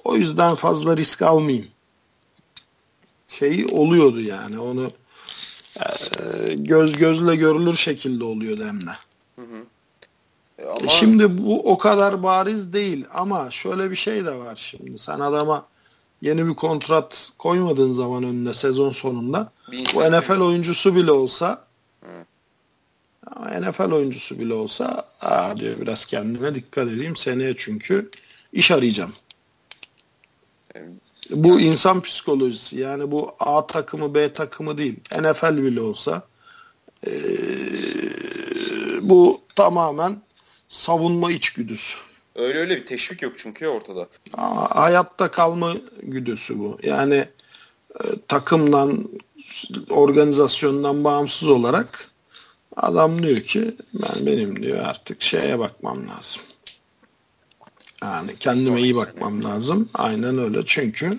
O yüzden fazla risk almayayım. Şeyi oluyordu yani onu e, göz gözle görülür şekilde oluyordu hem de. Hı hı. E ama... Şimdi bu o kadar bariz değil ama şöyle bir şey de var şimdi. Sen adama yeni bir kontrat koymadığın zaman önüne sezon sonunda bu NFL oyuncusu bile olsa ama NFL oyuncusu bile olsa aa diyor biraz kendime dikkat edeyim seneye çünkü iş arayacağım. Bu insan psikolojisi yani bu A takımı B takımı değil. NFL bile olsa ee, bu tamamen savunma içgüdüsü. Öyle öyle bir teşvik yok çünkü ortada. Aa, hayatta kalma güdüsü bu. Yani e, takımdan, organizasyondan bağımsız olarak adam diyor ki ben benim diyor artık şeye bakmam lazım. Yani kendime iyi bakmam lazım. Aynen öyle çünkü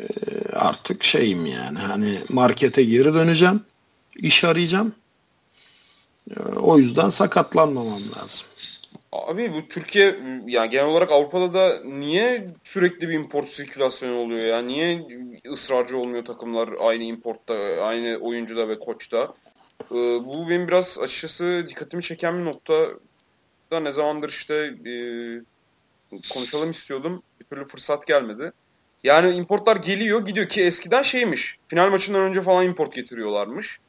e, artık şeyim yani hani markete geri döneceğim. iş arayacağım. E, o yüzden sakatlanmamam lazım. Abi bu Türkiye yani genel olarak Avrupa'da da niye sürekli bir import sirkülasyonu oluyor ya? Niye ısrarcı olmuyor takımlar aynı importta, aynı oyuncuda ve koçta? Ee, bu benim biraz açıkçası dikkatimi çeken bir nokta. Da ne zamandır işte e, konuşalım istiyordum. Bir türlü fırsat gelmedi. Yani importlar geliyor gidiyor ki eskiden şeymiş. Final maçından önce falan import getiriyorlarmış.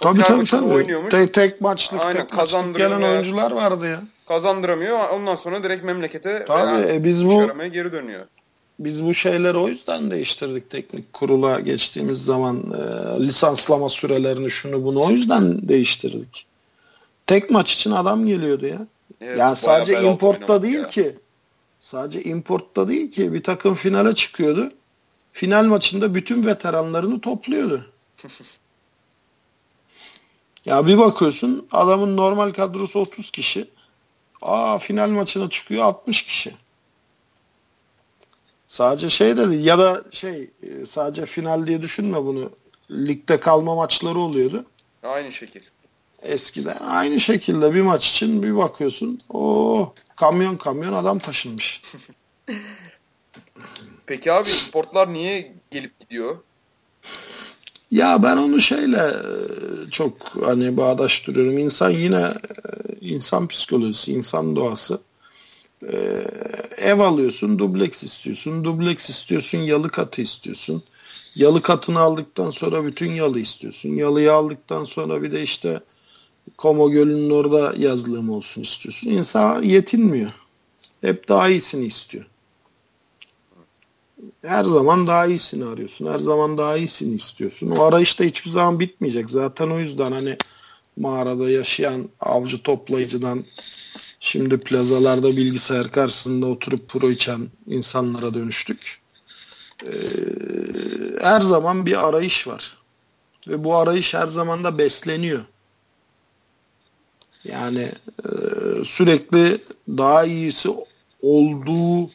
O tabii tabii tabii. Oynuyormuş. Tek, tek maçlık, Aynen, tek maçlık gelen oyuncular vardı ya kazandıramıyor. Ondan sonra direkt memlekete Tabii, e, biz bu, geri dönüyor. Biz bu şeyleri o yüzden değiştirdik teknik kurula geçtiğimiz zaman e, lisanslama sürelerini şunu bunu o yüzden değiştirdik. Tek maç için adam geliyordu ya. Evet, yani sadece importta değil ya. ki. Sadece importta değil ki bir takım finale çıkıyordu. Final maçında bütün veteranlarını topluyordu. ya bir bakıyorsun adamın normal kadrosu 30 kişi. Aa final maçına çıkıyor 60 kişi. Sadece şey dedi ya da şey e, sadece final diye düşünme bunu. Ligde kalma maçları oluyordu. Aynı şekil. Eskiden aynı şekilde bir maç için bir bakıyorsun o kamyon kamyon adam taşınmış. Peki abi importlar niye gelip gidiyor? Ya ben onu şeyle e, çok hani bağdaştırıyorum. İnsan yine e, insan psikolojisi, insan doğası. Ee, ev alıyorsun, dubleks istiyorsun. Dubleks istiyorsun, yalı katı istiyorsun. Yalı katını aldıktan sonra bütün yalı istiyorsun. Yalıyı aldıktan sonra bir de işte Komo Gölü'nün orada yazlığım olsun istiyorsun. İnsan yetinmiyor. Hep daha iyisini istiyor. Her zaman daha iyisini arıyorsun. Her zaman daha iyisini istiyorsun. O arayış da hiçbir zaman bitmeyecek. Zaten o yüzden hani mağarada yaşayan avcı toplayıcıdan şimdi plazalarda bilgisayar karşısında oturup pro içen insanlara dönüştük. Ee, her zaman bir arayış var. Ve bu arayış her zaman da besleniyor. Yani e, sürekli daha iyisi olduğu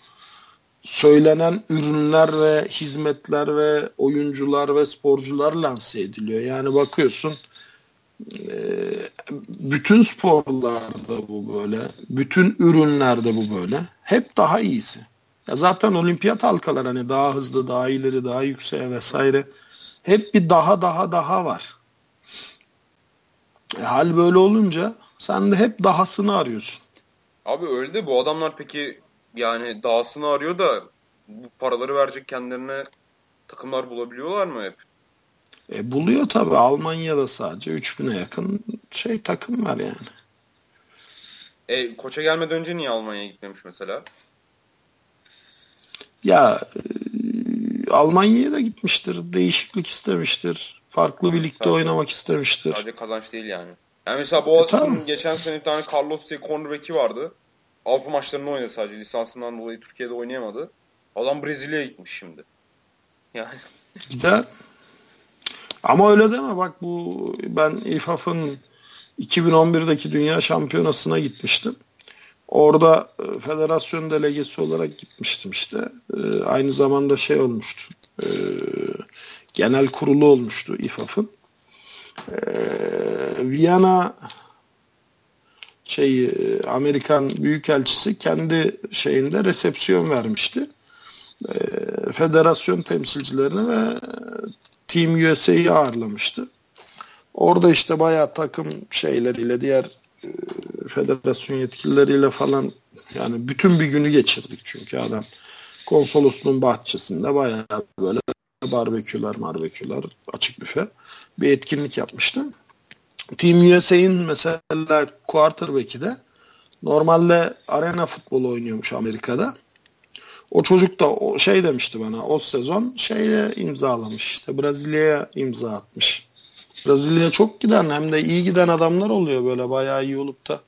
söylenen ürünler ve hizmetler ve oyuncular ve sporcular lanse ediliyor. Yani bakıyorsun ee, bütün sporlarda bu böyle. Bütün ürünlerde bu böyle. Hep daha iyisi. Ya zaten olimpiyat halkalar hani daha hızlı, daha ileri, daha yükseğe vesaire. Hep bir daha daha daha var. E, hal böyle olunca sen de hep dahasını arıyorsun. Abi öyle de bu adamlar peki yani dahasını arıyor da bu paraları verecek kendilerine takımlar bulabiliyorlar mı hep? E, buluyor tabi Almanya'da sadece 3000'e yakın şey takım var yani. E, koça gelmeden önce niye Almanya'ya gitmemiş mesela? Ya e, Almanya'ya da gitmiştir. Değişiklik istemiştir. Farklı bir ligde oynamak istemiştir. Sadece kazanç değil yani. Yani mesela Boğaziçi'nin e, geçen sene bir tane Carlos diye cornerback'i vardı. Avrupa maçlarını oynadı sadece. Lisansından dolayı Türkiye'de oynayamadı. Adam Brezilya'ya gitmiş şimdi. Yani. Gider. Ama öyle deme bak bu ben İFAF'ın 2011'deki Dünya Şampiyonası'na gitmiştim. Orada e, federasyon delegesi olarak gitmiştim işte. E, aynı zamanda şey olmuştu. E, genel kurulu olmuştu İFAF'ın. E, Viyana şey Amerikan Büyükelçisi kendi şeyinde resepsiyon vermişti. E, federasyon temsilcilerini ve Team USA'yı ağırlamıştı. Orada işte bayağı takım şeyleriyle diğer e, federasyon yetkilileriyle falan yani bütün bir günü geçirdik çünkü adam konsolosluğun bahçesinde bayağı böyle barbeküler marbeküler açık büfe bir etkinlik yapmıştım. Team USA'in mesela quarterback'i de normalde arena futbolu oynuyormuş Amerika'da. O çocuk da o şey demişti bana o sezon şeye imzalamış işte Brezilya'ya imza atmış. Brezilya'ya çok giden hem de iyi giden adamlar oluyor böyle bayağı iyi olup da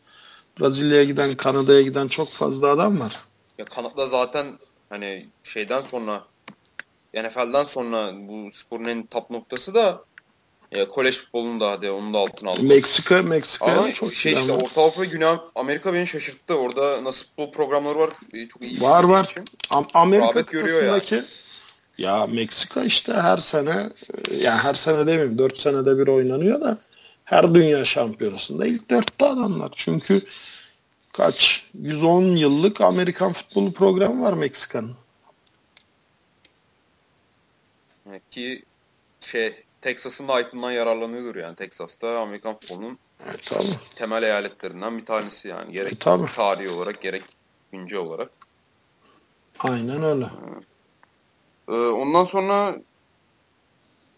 Brezilya'ya giden, Kanada'ya giden çok fazla adam var. Ya Kanada zaten hani şeyden sonra NFL'den sonra bu sporun en top noktası da ya kolej futbolunu da hadi onun da altına aldı. Meksika, Meksika çok şey işte ama. Orta Avrupa ve Güney Amerika beni şaşırttı. Orada nasıl futbol programları var çok iyi. Var var. Için. Amerika kıtasındaki yani. ya Meksika işte her sene yani her sene demeyeyim 4 senede bir oynanıyor da her dünya şampiyonasında ilk dörtte adamlar. Çünkü kaç 110 yıllık Amerikan futbolu programı var Meksika'nın. Ki şey Texas'ın da hype'ından yararlanıyordur yani. Texas'ta Amerikan futbolunun tabii. temel eyaletlerinden bir tanesi yani. Gerek e, tabii. tarihi olarak gerek güncel olarak. Aynen öyle. Ee, ondan sonra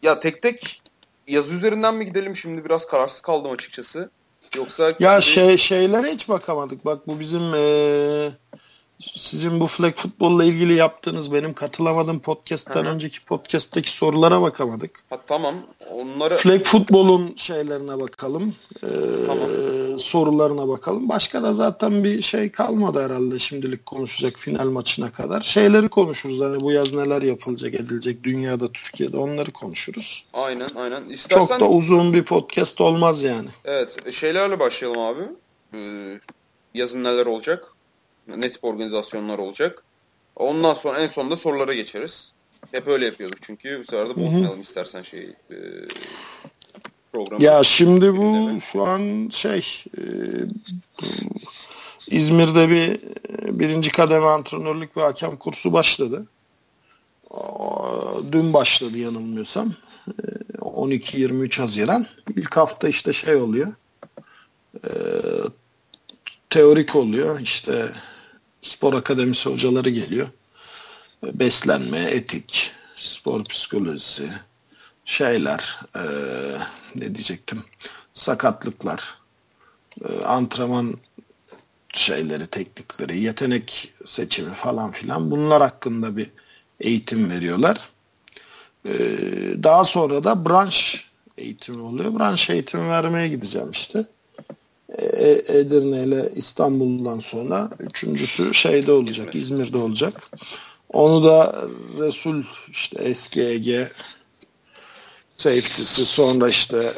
ya tek tek yazı üzerinden mi gidelim şimdi biraz kararsız kaldım açıkçası. Yoksa ya şey şeylere hiç bakamadık. Bak bu bizim ee, sizin bu flag futbolla ilgili yaptığınız benim katılamadığım podcast'ten Hı-hı. önceki podcast'taki sorulara bakamadık. Ha, tamam. Onları flag futbolun şeylerine bakalım. Ee, tamam. sorularına bakalım. Başka da zaten bir şey kalmadı herhalde şimdilik konuşacak final maçına kadar. Şeyleri konuşuruz. Hani bu yaz neler yapılacak, edilecek dünyada, Türkiye'de onları konuşuruz. Aynen, aynen. İstersen... Çok da uzun bir podcast olmaz yani. Evet, şeylerle başlayalım abi. Ee, yazın neler olacak? Ne tip organizasyonlar olacak. Ondan sonra en sonunda sorulara geçeriz. Hep öyle yapıyorduk çünkü bu sefer de bozmayalım Hı-hı. istersen şey e, programı. Ya şimdi bu şu an şey e, İzmir'de bir birinci kademe antrenörlük ve hakem kursu başladı. Dün başladı yanılmıyorsam. 12-23 e, Haziran. İlk hafta işte şey oluyor. E, teorik oluyor. İşte spor akademisi hocaları geliyor. Beslenme, etik, spor psikolojisi, şeyler, e, ne diyecektim, sakatlıklar, e, antrenman şeyleri, teknikleri, yetenek seçimi falan filan bunlar hakkında bir eğitim veriyorlar. E, daha sonra da branş eğitimi oluyor. Branş eğitimi vermeye gideceğim işte. E, Edirne ile İstanbul'dan sonra üçüncüsü şeyde olacak İzmir. İzmir'de olacak. Onu da Resul işte SGG safety'si sonra işte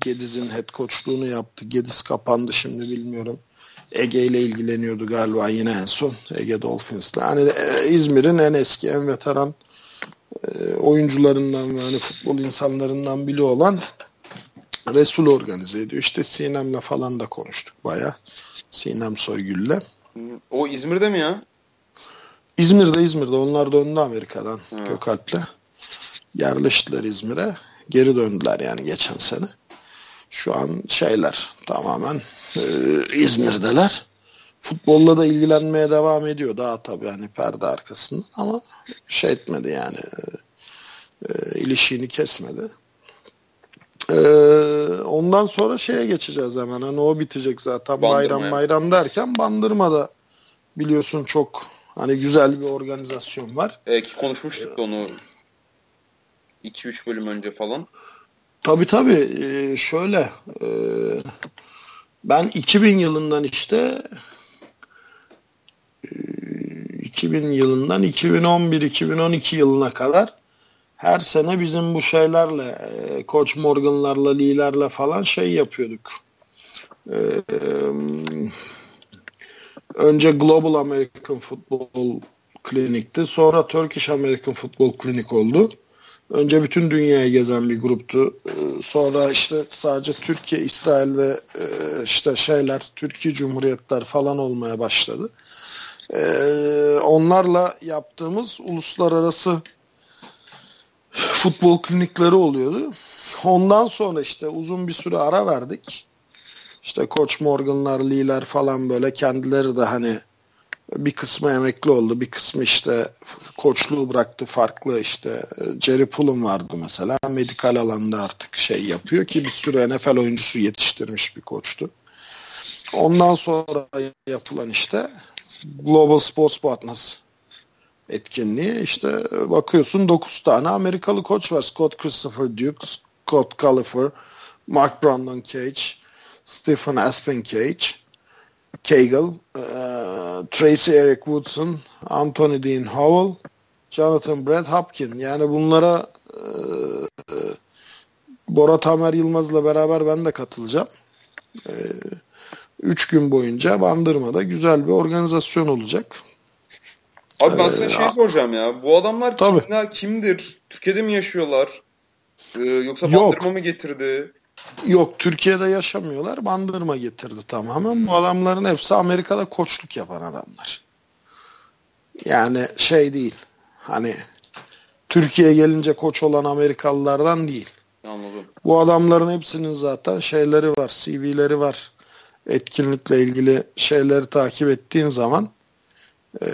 Gediz'in head coachluğunu yaptı. Gediz kapandı şimdi bilmiyorum. Ege ile ilgileniyordu galiba yine en son. Ege Dolphins'la. Hani e, İzmir'in en eski, en veteran e, oyuncularından ve hani futbol insanlarından biri olan Resul organize ediyor. İşte Sinem'le falan da konuştuk baya. Sinem Soygül'le. O İzmir'de mi ya? İzmir'de İzmir'de. Onlar döndü Amerika'dan ha. Gökalp'le. Yerleştiler İzmir'e. Geri döndüler yani geçen sene. Şu an şeyler tamamen e, İzmir'deler. Futbolla da ilgilenmeye devam ediyor. Daha tabii hani perde arkasında ama şey etmedi yani e, e, ilişiğini kesmedi. Ee, ondan sonra şeye geçeceğiz hemen. Hani o bitecek zaten. Bandırma bayram yani. bayram derken Bandırma'da biliyorsun çok hani güzel bir organizasyon var. E, ki konuşmuştuk ee, onu 2-3 bölüm önce falan. Tabii tabii. Ee, şöyle e, ben 2000 yılından işte 2000 yılından 2011-2012 yılına kadar her sene bizim bu şeylerle Koç Morgan'larla, Lee'lerle falan şey yapıyorduk. önce Global American Football Klinik'ti. Sonra Turkish American Football Klinik oldu. Önce bütün dünyayı gezen bir gruptu. Sonra işte sadece Türkiye, İsrail ve e, işte şeyler, Türkiye Cumhuriyetler falan olmaya başladı. Onlarla yaptığımız uluslararası futbol klinikleri oluyordu. Ondan sonra işte uzun bir süre ara verdik. İşte Koç Morgan'lar, Lee'ler falan böyle kendileri de hani bir kısmı emekli oldu. Bir kısmı işte koçluğu bıraktı farklı işte. Jerry Pullen vardı mesela. Medikal alanda artık şey yapıyor ki bir sürü NFL oyuncusu yetiştirmiş bir koçtu. Ondan sonra yapılan işte Global Sports Partners etkinliği işte bakıyorsun 9 tane Amerikalı koç var. Scott Christopher Duke, Scott Califer, Mark Brandon Cage, Stephen Aspen Cage, Cagle, e, Tracy Eric Woodson, Anthony Dean Howell, Jonathan Brad Hopkin. Yani bunlara e, e, Bora Tamer Yılmaz'la beraber ben de katılacağım. E, üç gün boyunca Bandırma'da güzel bir organizasyon olacak. Abi ben ee, sana şey soracağım ya. Bu adamlar kimler, kimdir? Türkiye'de mi yaşıyorlar? Ee, yoksa Bandırma mı getirdi? Yok Türkiye'de yaşamıyorlar. Bandırma getirdi tamamen. Bu adamların hepsi Amerika'da koçluk yapan adamlar. Yani şey değil. Hani Türkiye gelince koç olan Amerikalılardan değil. Anladım. Bu adamların hepsinin zaten şeyleri var, CV'leri var. Etkinlikle ilgili şeyleri takip ettiğin zaman ee,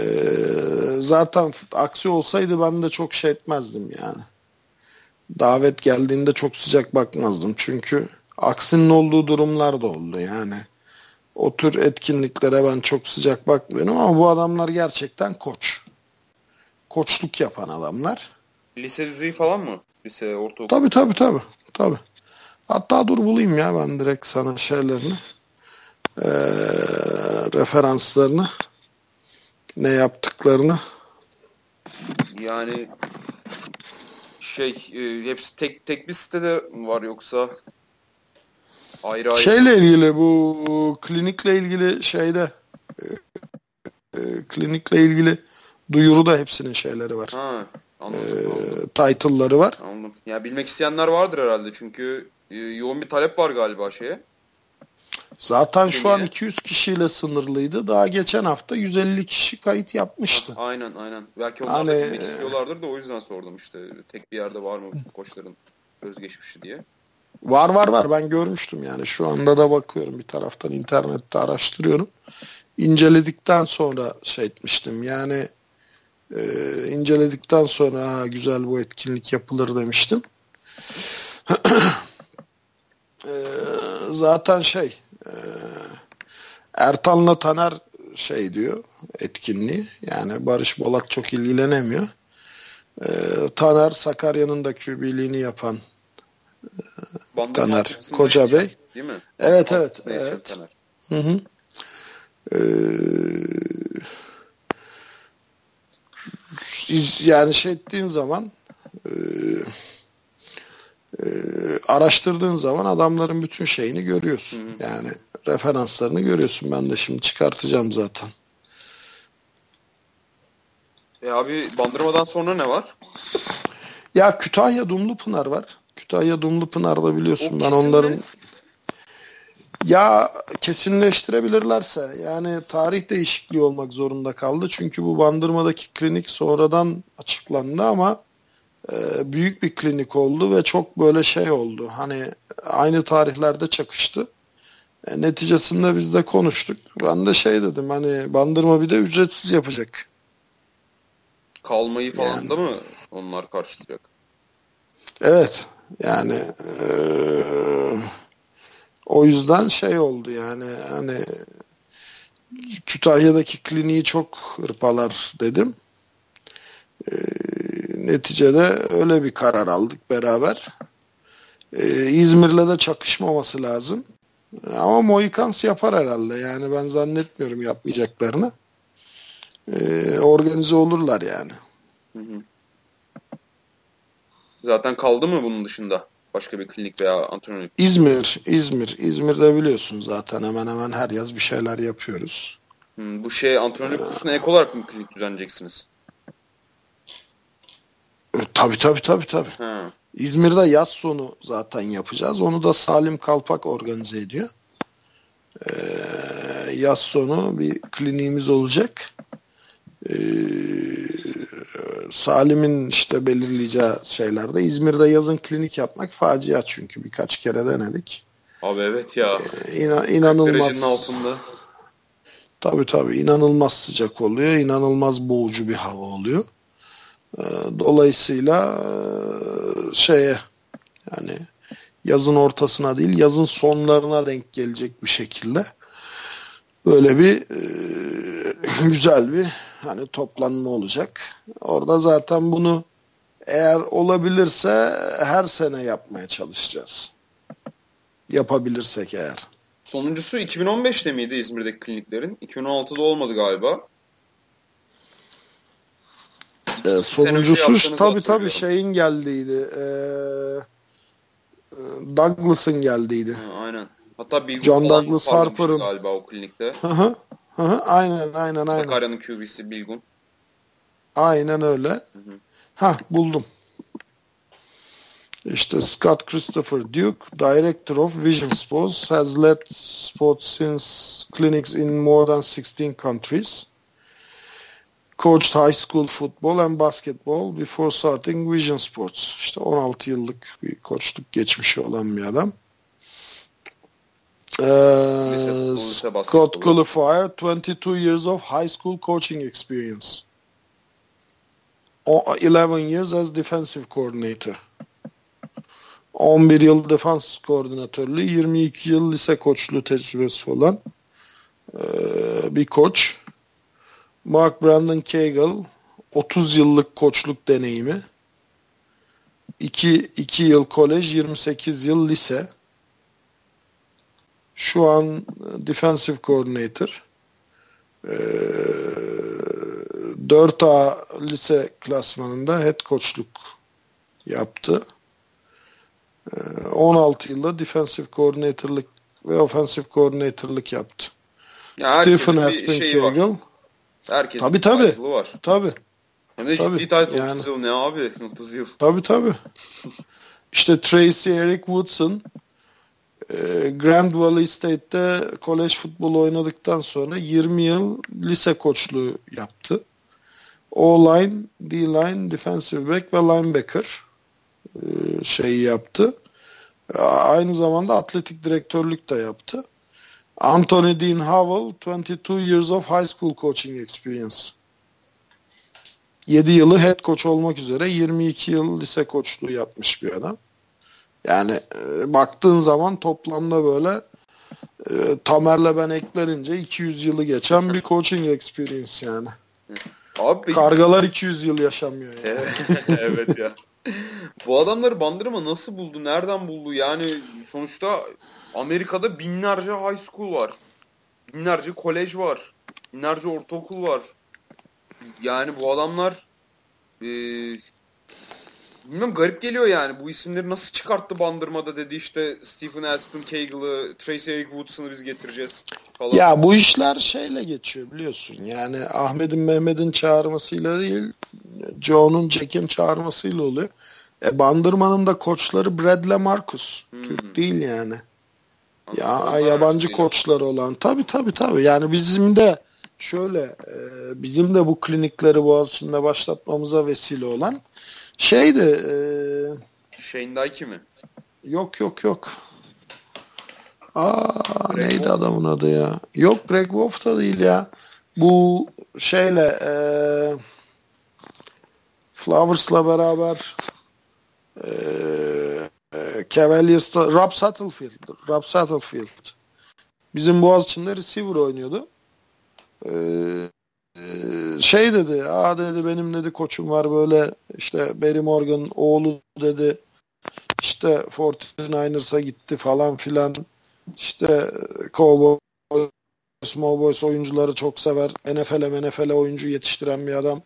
zaten aksi olsaydı ben de çok şey etmezdim yani davet geldiğinde çok sıcak bakmazdım. Çünkü aksinin olduğu durumlar da oldu yani. O tür etkinliklere ben çok sıcak bakmıyorum ama bu adamlar gerçekten koç. Koçluk yapan adamlar. Lise düzeyi falan mı? Lise, ortaokul? Tabii tabii tabii. tabii. Hatta dur bulayım ya ben direkt sana şeylerini. Ee, referanslarını. Ne yaptıklarını. Yani şey e, hepsi tek tek bir sitede var yoksa ayrı ayrı? Şeyle ilgili bu klinikle ilgili şeyde e, e, klinikle ilgili duyuru da hepsinin şeyleri var. Ha, anladım, e, anladım. Title'ları var. Anladım. Ya bilmek isteyenler vardır herhalde çünkü e, yoğun bir talep var galiba şeye. Zaten şu an 200 kişiyle sınırlıydı. Daha geçen hafta 150 kişi kayıt yapmıştı. Ha, aynen aynen. Belki onlar hani, da bilmek istiyorlardır da o yüzden sordum işte. Tek bir yerde var mı koçların özgeçmişi diye. Var var var ben görmüştüm yani şu anda da bakıyorum bir taraftan internette araştırıyorum. İnceledikten sonra şey etmiştim yani e, inceledikten sonra ha, güzel bu etkinlik yapılır demiştim. e, zaten şey ee, Ertan'la Taner şey diyor etkinliği. Yani Barış Bolak çok ilgilenemiyor. Ee, Taner Sakarya'nın da kübiliğini yapan e, Taner Koca Bey. Değil mi? Evet Bandırma evet. evet. Taner. Hı hı. Ee, yani şey ettiğin zaman e, e, araştırdığın zaman adamların bütün şeyini görüyorsun. Hı hı. Yani referanslarını görüyorsun. Ben de şimdi çıkartacağım zaten. E abi Bandırma'dan sonra ne var? Ya Kütahya Dumlupınar var. Kütahya Dumlupınar'da biliyorsun o ben onların ya kesinleştirebilirlerse yani tarih değişikliği olmak zorunda kaldı. Çünkü bu Bandırma'daki klinik sonradan açıklandı ama e, büyük bir klinik oldu ve çok böyle şey oldu. Hani aynı tarihlerde çakıştı. E, neticesinde biz de konuştuk. Ben de şey dedim hani bandırma bir de ücretsiz yapacak. Kalmayı falan yani. da mı onlar karşılayacak? Evet. Yani e, o yüzden şey oldu yani hani Kütahya'daki kliniği çok hırpalar dedim. E, neticede öyle bir karar aldık beraber. E, İzmir'le de çakışmaması lazım. Ama Mohikans yapar herhalde. Yani ben zannetmiyorum yapmayacaklarını. Ee, organize olurlar yani. Hı hı. Zaten kaldı mı bunun dışında? Başka bir klinik veya antrenörlük? İzmir, İzmir. İzmir'de biliyorsun zaten hemen hemen her yaz bir şeyler yapıyoruz. Hmm, bu şey antrenörlük kursuna ek olarak mı klinik düzenleyeceksiniz? Tabii tabii tabii tabii. Ha. İzmir'de yaz sonu zaten yapacağız. Onu da Salim Kalpak organize ediyor. Ee, yaz sonu bir kliniğimiz olacak. Ee, Salim'in işte belirleyeceği şeylerde İzmir'de yazın klinik yapmak facia çünkü birkaç kere denedik. Abi evet ya. Ee, inan, inanılmaz. altında. Tabii tabii inanılmaz sıcak oluyor. inanılmaz boğucu bir hava oluyor. Ee, dolayısıyla e, şeye yani yazın ortasına değil yazın sonlarına denk gelecek bir şekilde böyle bir e, güzel bir hani toplanma olacak. Orada zaten bunu eğer olabilirse her sene yapmaya çalışacağız. Yapabilirsek eğer. Sonuncusu 2015'te miydi İzmir'deki kliniklerin? 2016'da olmadı galiba. Ee, sonuncusu tabi tabi şeyin geldiydi. Ee, e, Douglas'ın geldiydi. Ha, aynen. Hatta bir John Douglas Harper'ın galiba o klinikte. Hı hı. Hı hı. Aynen aynen aynen. Sakarya'nın QB'si Bilgun. Aynen öyle. Hı hı. Ha buldum. İşte Scott Christopher Duke, Director of Vision Sports, has led sports since clinics in more than 16 countries. Coached high school football and basketball before starting Vision Sports. İşte 16 yıllık bir koçluk geçmişi olan bir adam. Uh, Scott Qualifier, 22 years of high school coaching experience. 11 years as defensive coordinator. 11 yıl defans koordinatörlüğü, 22 yıl lise koçluğu tecrübesi olan e, bir koç. Mark Brandon Cagle 30 yıllık koçluk deneyimi. 2, 2 yıl kolej, 28 yıl lise. Şu an e, defensive coordinator. E, 4A lise klasmanında head koçluk yaptı. 16 ee, yılda defensive coordinator'lık ve offensive coordinator'lık yaptı. Ya Stephen Aspen Cagle. Herkesin tabii, tabii. var. Tabii. Hem de tabii. ciddi title yani. 30 yıl ne abi? 30 yıl. Tabii tabii. İşte Tracy Eric Woodson e, Grand Valley State'te kolej futbolu oynadıktan sonra 20 yıl lise koçluğu yaptı. O-line, D-line, defensive back ve linebacker. E, şeyi yaptı. Aynı zamanda atletik direktörlük de yaptı. Anthony Dean Howell, 22 years of high school coaching experience. 7 yılı head coach olmak üzere 22 yıl lise koçluğu yapmış bir adam. Yani e, baktığın zaman toplamda böyle e, Tamer'le ben eklerince 200 yılı geçen bir coaching experience yani. Abi, Kargalar 200 yıl yaşamıyor yani. evet ya. Bu adamları Bandırma nasıl buldu? Nereden buldu? Yani sonuçta Amerika'da binlerce high school var. Binlerce kolej var. Binlerce ortaokul var. Yani bu adamlar e, bilmiyorum garip geliyor yani. Bu isimleri nasıl çıkarttı Bandırma'da dedi işte Stephen Aspen Cagle'ı, Tracy Eric Woodson'ı biz getireceğiz falan. Ya bu işler şeyle geçiyor biliyorsun. Yani Ahmet'in Mehmet'in çağırmasıyla değil Joe'nun Jack'in çağırmasıyla oluyor. E, Bandırma'nın da koçları Bradley Marcus. Hmm. Türk değil yani. Ya Onlar yabancı koçları olan. Tabi tabi tabi. Yani bizim de şöyle e, bizim de bu klinikleri Boğaziçi'nde başlatmamıza vesile olan şeydi e, Shane Dike mi? Yok yok yok. Aa Greg neydi Wolf. adamın adı ya? Yok Greg Wolf da değil ya. Bu şeyle e, Flowers'la beraber e, e, Cavaliers'ta Rob Sattlefield. Rob Sattlefield. Bizim Boğaziçi'nde receiver oynuyordu. Ee, e, şey dedi, aa dedi benim dedi koçum var böyle işte Barry Morgan oğlu dedi işte 49ers'a gitti falan filan işte Cowboys Smallboys oyuncuları çok sever. NFL'e NFL'e oyuncu yetiştiren bir adam.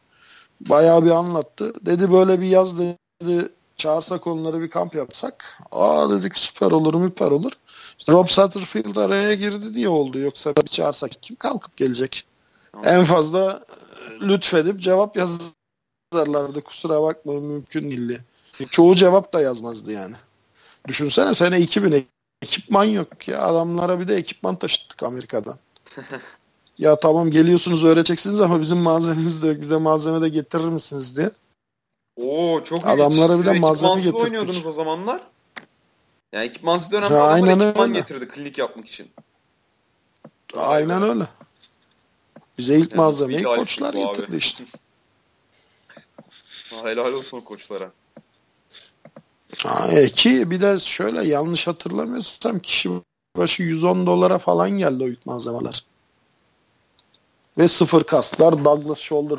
Bayağı bir anlattı. Dedi böyle bir yaz dedi çağırsak onları bir kamp yapsak. Aa dedik süper olur müper olur. İşte Rob Satterfield araya girdi diye oldu. Yoksa bir çağırsak kim kalkıp gelecek? En fazla lütfedip cevap yazarlardı. Kusura bakmayın mümkün değildi. Çoğu cevap da yazmazdı yani. Düşünsene sene 2000 ekipman yok ya. Adamlara bir de ekipman taşıttık Amerika'dan. ya tamam geliyorsunuz öğreteceksiniz ama bizim malzememiz de yok. Bize malzeme de getirir misiniz diye. Oo çok iyi. Adamlara bir de malzeme getirdik. oynuyordunuz o zamanlar. Yani ekipmansız dönemde ha, adamlar ekipman öyle. getirdi klinik yapmak için. Aynen öyle. Bize ilk yani malzemeyi koçlar getirdi işte. Helal olsun koçlara. Ha, e, ki bir de şöyle yanlış hatırlamıyorsam kişi başı 110 dolara falan geldi o ilk malzemeler. Ve sıfır kasklar, Douglas shoulder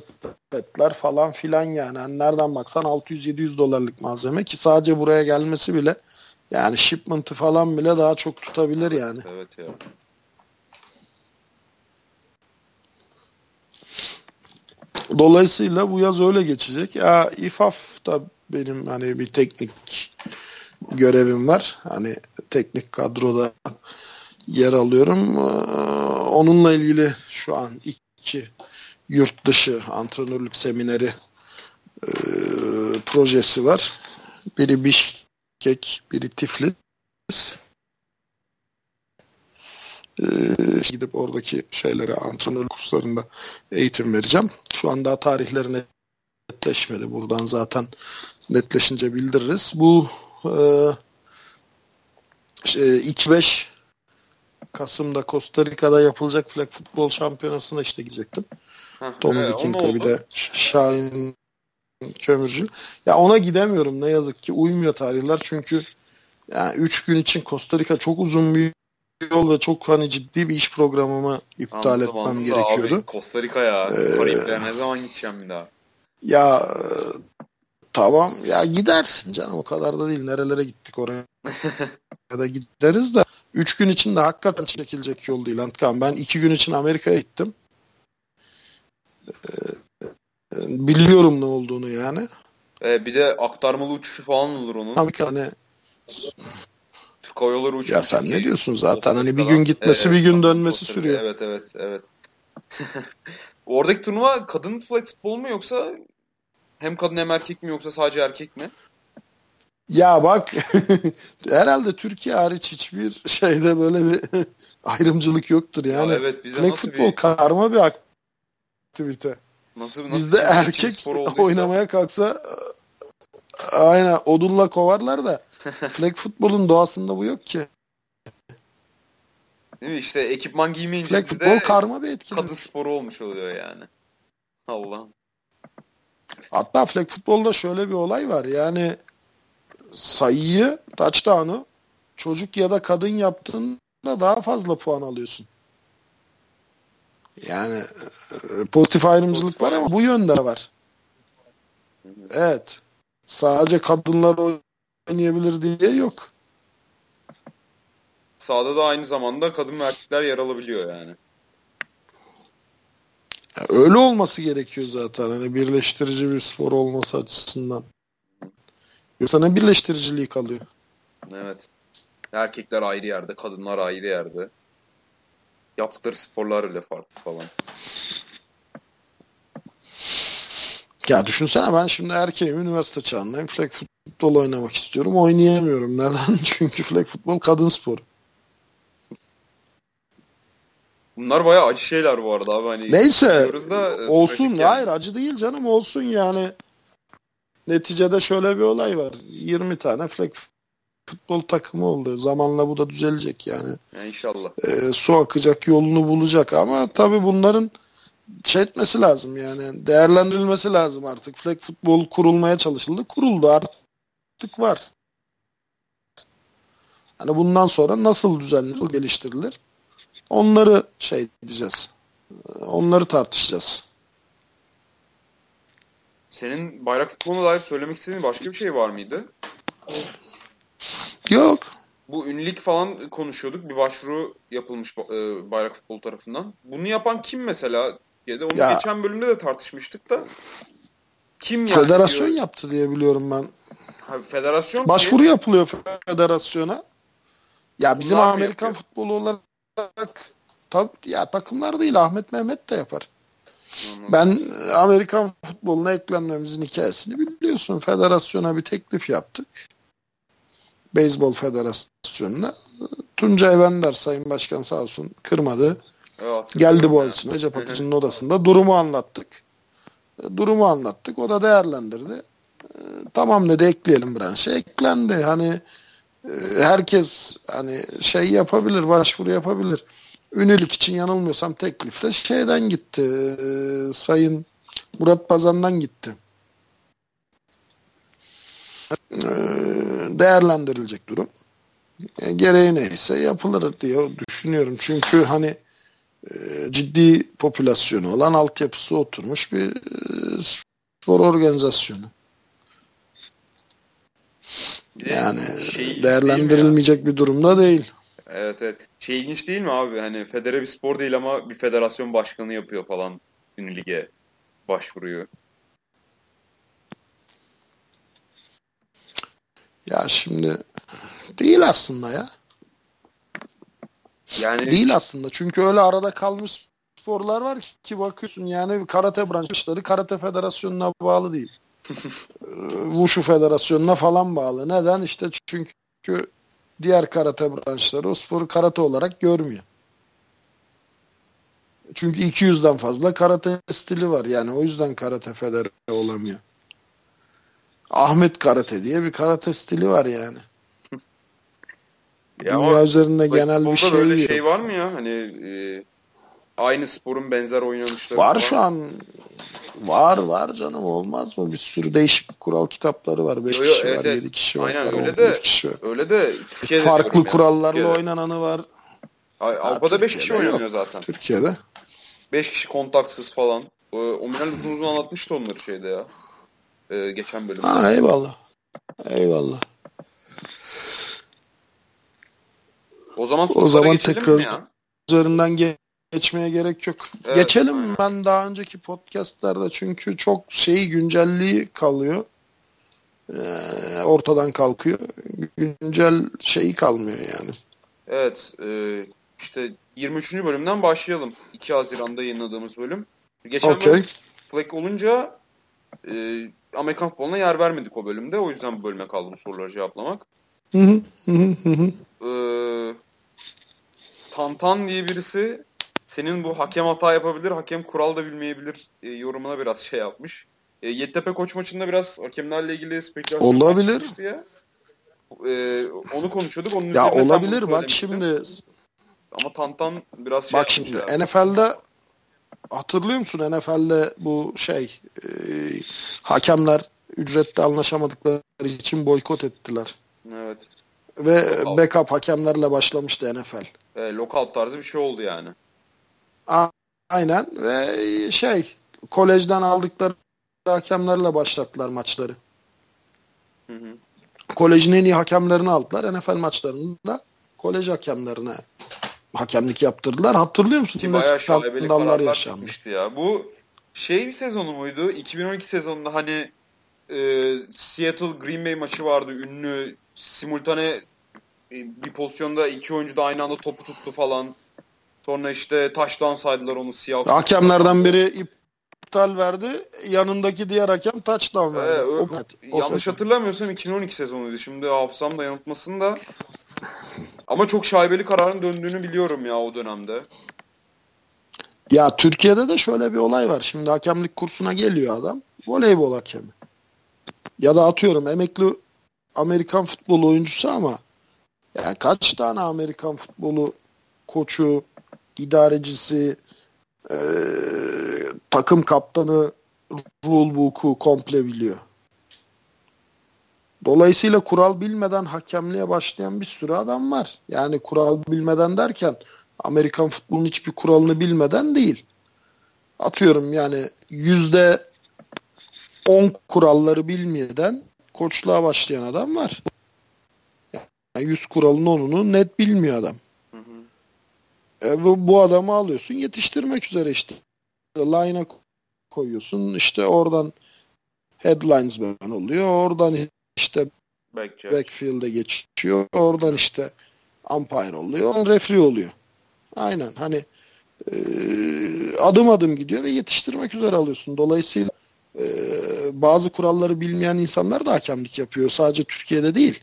pad'ler falan filan yani. yani nereden baksan 600-700 dolarlık malzeme ki sadece buraya gelmesi bile yani shipment'ı falan bile daha çok tutabilir yani. Evet ya. Dolayısıyla bu yaz öyle geçecek. Ya İFAF da benim hani bir teknik görevim var. Hani teknik kadroda yer alıyorum. Ee, onunla ilgili şu an iki yurt dışı antrenörlük semineri e, projesi var. Biri Bişkek, biri Tiflis. Ee, gidip oradaki şeylere antrenör kurslarında eğitim vereceğim. Şu an daha tarihleri netleşmedi. Buradan zaten netleşince bildiririz. Bu e, şey, 2-5 Kasım'da Costa Rica'da yapılacak flag futbol şampiyonasına işte gidecektim. Tommy e, bir de Şahin Kömürcü. Ya ona gidemiyorum ne yazık ki. Uymuyor tarihler çünkü yani 3 gün için Costa Rica çok uzun bir yol ve çok hani ciddi bir iş programımı iptal anladım, etmem anladım gerekiyordu. Abi Costa Rica ya. Ee, Karayipler ne zaman gideceğim bir daha? Ya tamam ya gidersin canım o kadar da değil. Nerelere gittik oraya ya da gideriz de 3 gün için de hakikaten çekilecek yol değil Antkan. Ben 2 gün için Amerika'ya gittim. Ee, biliyorum ne olduğunu yani. Ee, bir de aktarmalı uçuşu falan olur onun. Tabii hani Türk Hava Yolları uçuşu. Ya sen ne diyorsun zaten hani bir gün gitmesi evet, bir gün dönmesi sürüyor. Evet evet evet. Oradaki turnuva kadın flag futbol mu yoksa hem kadın hem erkek mi yoksa sadece erkek mi? Ya bak herhalde Türkiye hariç hiçbir şeyde böyle bir ayrımcılık yoktur yani. Ya evet, bize flag futbol bir... karma bir aktivite. Nasıl, nasıl Bizde erkek oynamaya kalksa aynen odunla kovarlar da flag futbolun doğasında bu yok ki. Değil mi? İşte ekipman giymeyince flag futbol karma bir etkinlik. Kadın sporu olmuş oluyor yani. Allah. Hatta flag futbolda şöyle bir olay var. Yani sayıyı, touchdown'u çocuk ya da kadın yaptığında daha fazla puan alıyorsun. Yani e, pozitif ayrımcılık var ama bu yönde var. Evet. Sadece kadınlar oynayabilir diye yok. Sağda da aynı zamanda kadın ve erkekler yer alabiliyor yani. Ya öyle olması gerekiyor zaten. Hani birleştirici bir spor olması açısından. Yoksa ne birleştiriciliği kalıyor? Evet. Erkekler ayrı yerde, kadınlar ayrı yerde. Yaptıkları sporlar öyle farklı falan. Ya düşünsene ben şimdi erkeğim, üniversite çağındayım. Flag futbol oynamak istiyorum. Oynayamıyorum. Neden? Çünkü flag futbol kadın sporu. Bunlar bayağı acı şeyler bu arada abi. Hani Neyse da, e, olsun. Yani. Hayır acı değil canım olsun yani. Neticede şöyle bir olay var. 20 tane flag futbol takımı oldu. Zamanla bu da düzelecek yani. Ya inşallah. Ee, su akacak yolunu bulacak ama tabii bunların şey etmesi lazım yani değerlendirilmesi lazım artık. Flag futbol kurulmaya çalışıldı. Kuruldu artık var. Hani bundan sonra nasıl düzenli geliştirilir? Onları şey diyeceğiz. Onları tartışacağız. Senin bayrak futboluna dair söylemek istediğin başka bir şey var mıydı? Yok. Bu ünlük falan konuşuyorduk. Bir başvuru yapılmış e, bayrak futbol tarafından. Bunu yapan kim mesela? Onu ya, geçen bölümde de tartışmıştık da. Kim yani Federasyon diyor. yaptı diye biliyorum ben. Ha, federasyon Başvuru şey... yapılıyor federasyona. Ya bizim Amerikan futbolu olarak tak, ya takımlar değil Ahmet Mehmet de yapar. Ben Amerikan futboluna eklenmemizin hikayesini biliyorsun. Federasyona bir teklif yaptık. Beyzbol Federasyonu'na. Tuncay Bender Sayın Başkan sağ olsun kırmadı. Evet, Geldi Boğaziçi'ne Recep Akıcı'nın odasında. Durumu anlattık. Durumu anlattık. O da değerlendirdi. Tamam dedi ekleyelim branşa. Eklendi. Hani e, herkes hani şey yapabilir, başvuru yapabilir. Ünilik için yanılmıyorsam teklifte şeyden gitti. E, Sayın Murat Pazan'dan gitti. E, değerlendirilecek durum. E, gereği neyse yapılır diye düşünüyorum. Çünkü hani e, ciddi popülasyonu olan altyapısı oturmuş bir e, spor organizasyonu. Yani şey değerlendirilmeyecek bir durumda değil. Evet evet. Şey ilginç değil mi abi? Hani federe bir spor değil ama bir federasyon başkanı yapıyor falan ünlü lige başvuruyor. Ya şimdi değil aslında ya. Yani değil aslında. Çünkü öyle arada kalmış sporlar var ki bakıyorsun yani karate branşları karate federasyonuna bağlı değil. Wushu federasyonuna falan bağlı. Neden? İşte çünkü diğer karate branşları o sporu karate olarak görmüyor. Çünkü 200'den fazla karate stili var. Yani o yüzden karate federe olamıyor. Ahmet karate diye bir karate stili var yani. Ya Dünya üzerinde genel bir şey böyle şey var mı ya? Hani e, aynı sporun benzer oynanışları var. Var şu an. Var var canım olmaz mı? Bir sürü değişik kural kitapları var. 5 kişi evet, var, 7 kişi var. Aynen öyle de, kişi var. öyle de Türkiye'de farklı kurallarla Türkiye'de. oynananı var. Avrupa'da 5 kişi oynanıyor zaten. Türkiye'de. 5 kişi kontaksız falan. O, o Minal uzun uzun anlatmıştı onları şeyde ya. Ee, geçen bölümde. Ha eyvallah. Eyvallah. O zaman o zaman tekrar üzerinden geçmeye gerek yok. Evet. Geçelim ben daha önceki podcastlerde çünkü çok şeyi güncelliği kalıyor. Ee, ortadan kalkıyor. Güncel şeyi kalmıyor yani. Evet. E, işte 23. bölümden başlayalım. 2 Haziran'da yayınladığımız bölüm. Geçen okay. bölüm Fleck olunca e, Amerikan futboluna yer vermedik o bölümde. O yüzden bu bölüme kaldım soruları cevaplamak. Hı hı hı hı. Ee, Tantan diye birisi senin bu hakem hata yapabilir, hakem kural da bilmeyebilir e, yorumuna biraz şey yapmış. E, Yeditepe Koç maçında biraz hakemlerle ilgili spekülasyon olabilir. ya. E, onu konuşuyorduk. Onun ya olabilir bak şimdi. Ama Tantan biraz şey Bak şimdi ya. NFL'de hatırlıyor musun NFL'de bu şey e, hakemler ücrette anlaşamadıkları için boykot ettiler. Evet. Ve lockout. backup hakemlerle başlamıştı NFL. E, lockout tarzı bir şey oldu yani. Aynen ve şey kolejden aldıkları hakemlerle başlattılar maçları. Hı hı. Kolejin en iyi hakemlerini aldılar. NFL maçlarında kolej hakemlerine hakemlik yaptırdılar. Hatırlıyor musun? Ki bayağı şaibeli kararlar yaşandı. çıkmıştı ya. Bu şey bir sezonu muydu? 2012 sezonunda hani e, Seattle Green Bay maçı vardı. Ünlü simultane e, bir pozisyonda iki oyuncu da aynı anda topu tuttu falan. Sonra işte taştan saydılar onu siyah. Hakemlerden biri iptal verdi. Yanındaki diğer hakem touchdown verdi. Ee, o, o, yanlış o hatırlamıyorsam 2012 sezonuydu. Şimdi hafızam da yanıltmasın da. Ama çok şaibeli kararın döndüğünü biliyorum ya o dönemde. Ya Türkiye'de de şöyle bir olay var. Şimdi hakemlik kursuna geliyor adam. Voleybol hakemi. Ya da atıyorum emekli Amerikan futbolu oyuncusu ama ya kaç tane Amerikan futbolu koçu, idarecisi, e, takım kaptanı rulebook'u komple biliyor. Dolayısıyla kural bilmeden hakemliğe başlayan bir sürü adam var. Yani kural bilmeden derken Amerikan futbolunun hiçbir kuralını bilmeden değil. Atıyorum yani yüzde on kuralları bilmeden koçluğa başlayan adam var. Yani yüz kuralın onunu net bilmiyor adam. E, bu, bu adamı alıyorsun yetiştirmek üzere işte. Line'a koyuyorsun işte oradan headlinesman oluyor. Oradan işte Back backfield'e geçiyor. Oradan işte umpire oluyor. Referee oluyor. Aynen hani e, adım adım gidiyor ve yetiştirmek üzere alıyorsun. Dolayısıyla e, bazı kuralları bilmeyen insanlar da hakemlik yapıyor. Sadece Türkiye'de değil.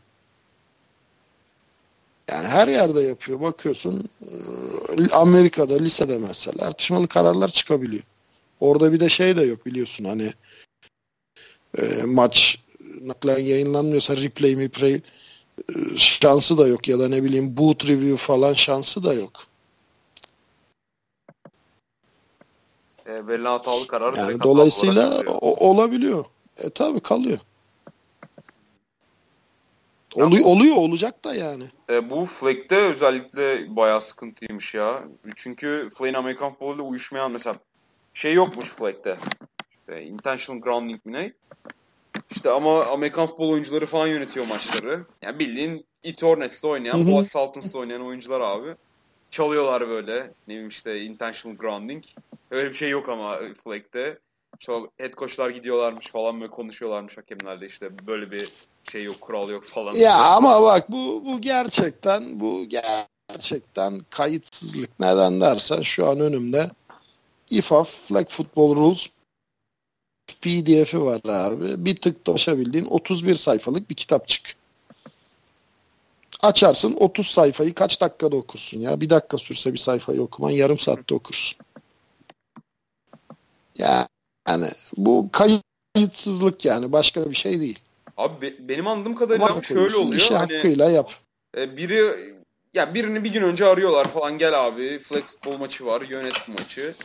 Yani her yerde yapıyor. Bakıyorsun e, Amerika'da lisede mesela tartışmalı kararlar çıkabiliyor. Orada bir de şey de yok biliyorsun hani e, maç naklen yayınlanmıyorsa replay mi play e, şansı da yok ya da ne bileyim boot review falan şansı da yok. E, verilen hatalı karar yani dolayısıyla o, olabiliyor. E tabi kalıyor. Oluyor, oluyor olacak da yani. E, bu flag'de özellikle bayağı sıkıntıymış ya. Çünkü flag'in Amerikan futboluyla uyuşmayan mesela şey yokmuş flag'de. İşte intentional grounding mi ne? İşte ama Amerikan futbol oyuncuları falan yönetiyor maçları. Yani bildiğin Etornets'te oynayan, Boğaz Sultans'ta oynayan oyuncular abi. Çalıyorlar böyle. Ne bileyim işte intentional grounding. Öyle bir şey yok ama flag'de. İşte head coach'lar gidiyorlarmış falan böyle konuşuyorlarmış hakemlerle işte böyle bir şey yok, kural yok falan. Ya ama bak bu bu gerçekten bu gerçekten kayıtsızlık. Neden dersen şu an önümde IFAF Flag Football Rules PDF'i var abi. Bir tık dolaşabildiğin 31 sayfalık bir kitapçık. Açarsın 30 sayfayı kaç dakikada okursun ya? Bir dakika sürse bir sayfayı okuman yarım saatte okursun. Yani bu kayıtsızlık yani başka bir şey değil. Abi be, benim anladığım kadarıyla Bana şöyle oluyor. İşi hani, hakkıyla yap. E, biri ya birini bir gün önce arıyorlar falan gel abi flex futbol maçı var yönet maçı.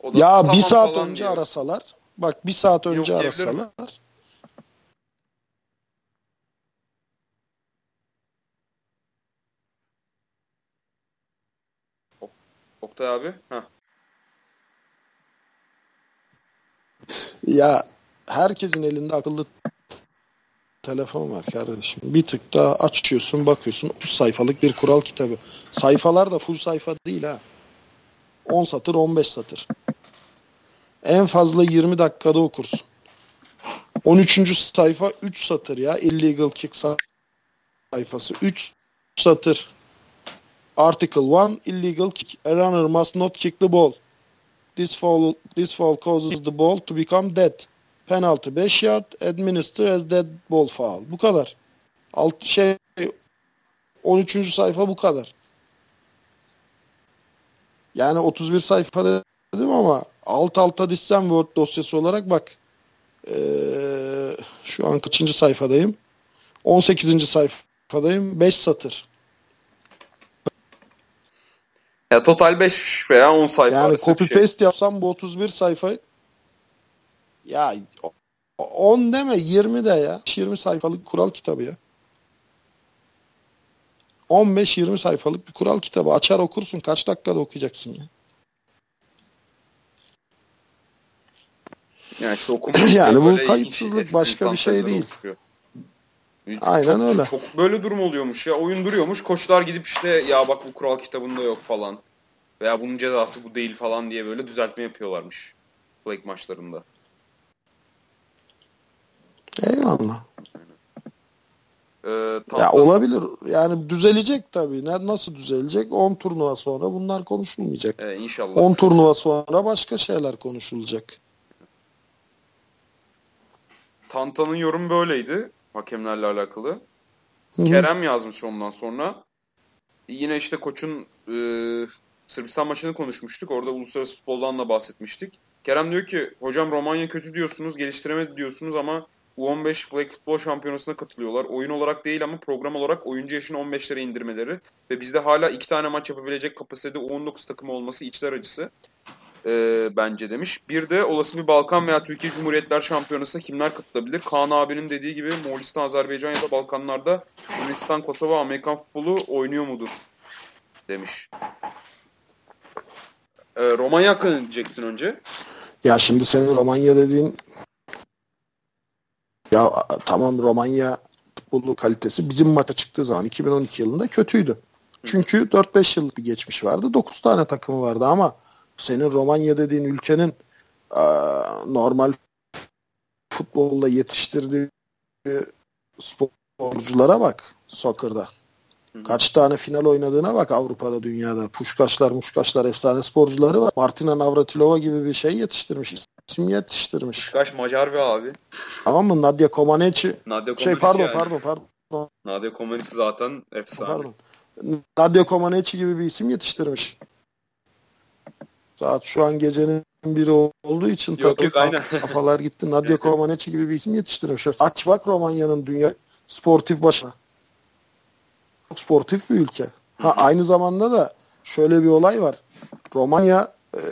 O da, ya tamam bir saat önce diyor. arasalar bak bir saat önce Yok, arasalar Oktay abi. Heh. Ya herkesin elinde akıllı telefon var kardeşim. Bir tık daha açıyorsun bakıyorsun 30 sayfalık bir kural kitabı. Sayfalar da full sayfa değil ha. 10 satır 15 satır. En fazla 20 dakikada okursun. 13. sayfa 3 satır ya. Illegal kick sayfası. 3 satır. Article 1 illegal kick. A runner must not kick the ball. This fall, this fall causes the ball to become dead. Penaltı 5 yard. Administer as dead ball foul. Bu kadar. Alt şey 13. sayfa bu kadar. Yani 31 sayfa dedim ama alt alta dizsem Word dosyası olarak bak. Ee, şu an kaçıncı sayfadayım? 18. sayfadayım. 5 satır. Ya total 5 veya 10 sayfa Yani copy şey. paste yapsam bu 31 sayfa ya 10 deme 20 de ya. 20 sayfalık kural kitabı ya. 15-20 sayfalık bir kural kitabı. Açar okursun. Kaç dakikada okuyacaksın ya? Yani işte yani bu kayıtsızlık başka bir şey değil. Oluşuyor. Aynen çok, öyle. Çok böyle durum oluyormuş ya. Oyun duruyormuş. Koçlar gidip işte ya bak bu kural kitabında yok falan. Veya bunun cezası bu değil falan diye böyle düzeltme yapıyorlarmış. Blake maçlarında. Eyvallah. Ee, tam ya olabilir. Yani düzelecek tabii. Nasıl düzelecek? 10 turnuva sonra bunlar konuşulmayacak. Ee, inşallah. 10 turnuva sonra başka şeyler konuşulacak. Tanta'nın yorum böyleydi hakemlerle alakalı. Hı-hı. Kerem yazmış ondan sonra. Yine işte koçun e, Sırbistan maçını konuşmuştuk. Orada uluslararası futboldan da bahsetmiştik. Kerem diyor ki hocam Romanya kötü diyorsunuz, geliştiremedi diyorsunuz ama U15 Flag Futbol Şampiyonası'na katılıyorlar. Oyun olarak değil ama program olarak oyuncu yaşını 15'lere indirmeleri ve bizde hala iki tane maç yapabilecek kapasitede U19 takımı olması içler acısı e, bence demiş. Bir de olası bir Balkan veya Türkiye Cumhuriyetler Şampiyonası'na kimler katılabilir? Kaan abinin dediği gibi Moğolistan, Azerbaycan ya da Balkanlarda Yunanistan, Kosova, Amerikan futbolu oynuyor mudur? Demiş. E, Romanya hakkında diyeceksin önce? Ya şimdi senin Romanya dediğin ya tamam Romanya futbolu kalitesi bizim maça çıktığı zaman 2012 yılında kötüydü. Çünkü 4-5 yıllık bir geçmiş vardı. 9 tane takımı vardı ama senin Romanya dediğin ülkenin normal futbolla yetiştirdiği sporculara bak soccer'da. Kaç tane final oynadığına bak Avrupa'da, dünyada. Puşkaşlar, muşkaşlar, efsane sporcuları var. Martina Navratilova gibi bir şey yetiştirmiş. İsim yetiştirmiş. Puşkaş Macar bir abi. Tamam mı? Nadia Comaneci. Nadia Comaneci şey pardon, yani. pardon, pardon. Nadia Comaneci zaten efsane. Pardon. Nadia Comaneci gibi bir isim yetiştirmiş. Saat şu an gecenin biri olduğu için yok, yok, aynen. kafalar gitti. Nadia Comaneci gibi bir isim yetiştirmiş. Aç bak Romanya'nın dünya sportif başına. Çok sportif bir ülke. Ha aynı zamanda da şöyle bir olay var. Romanya e,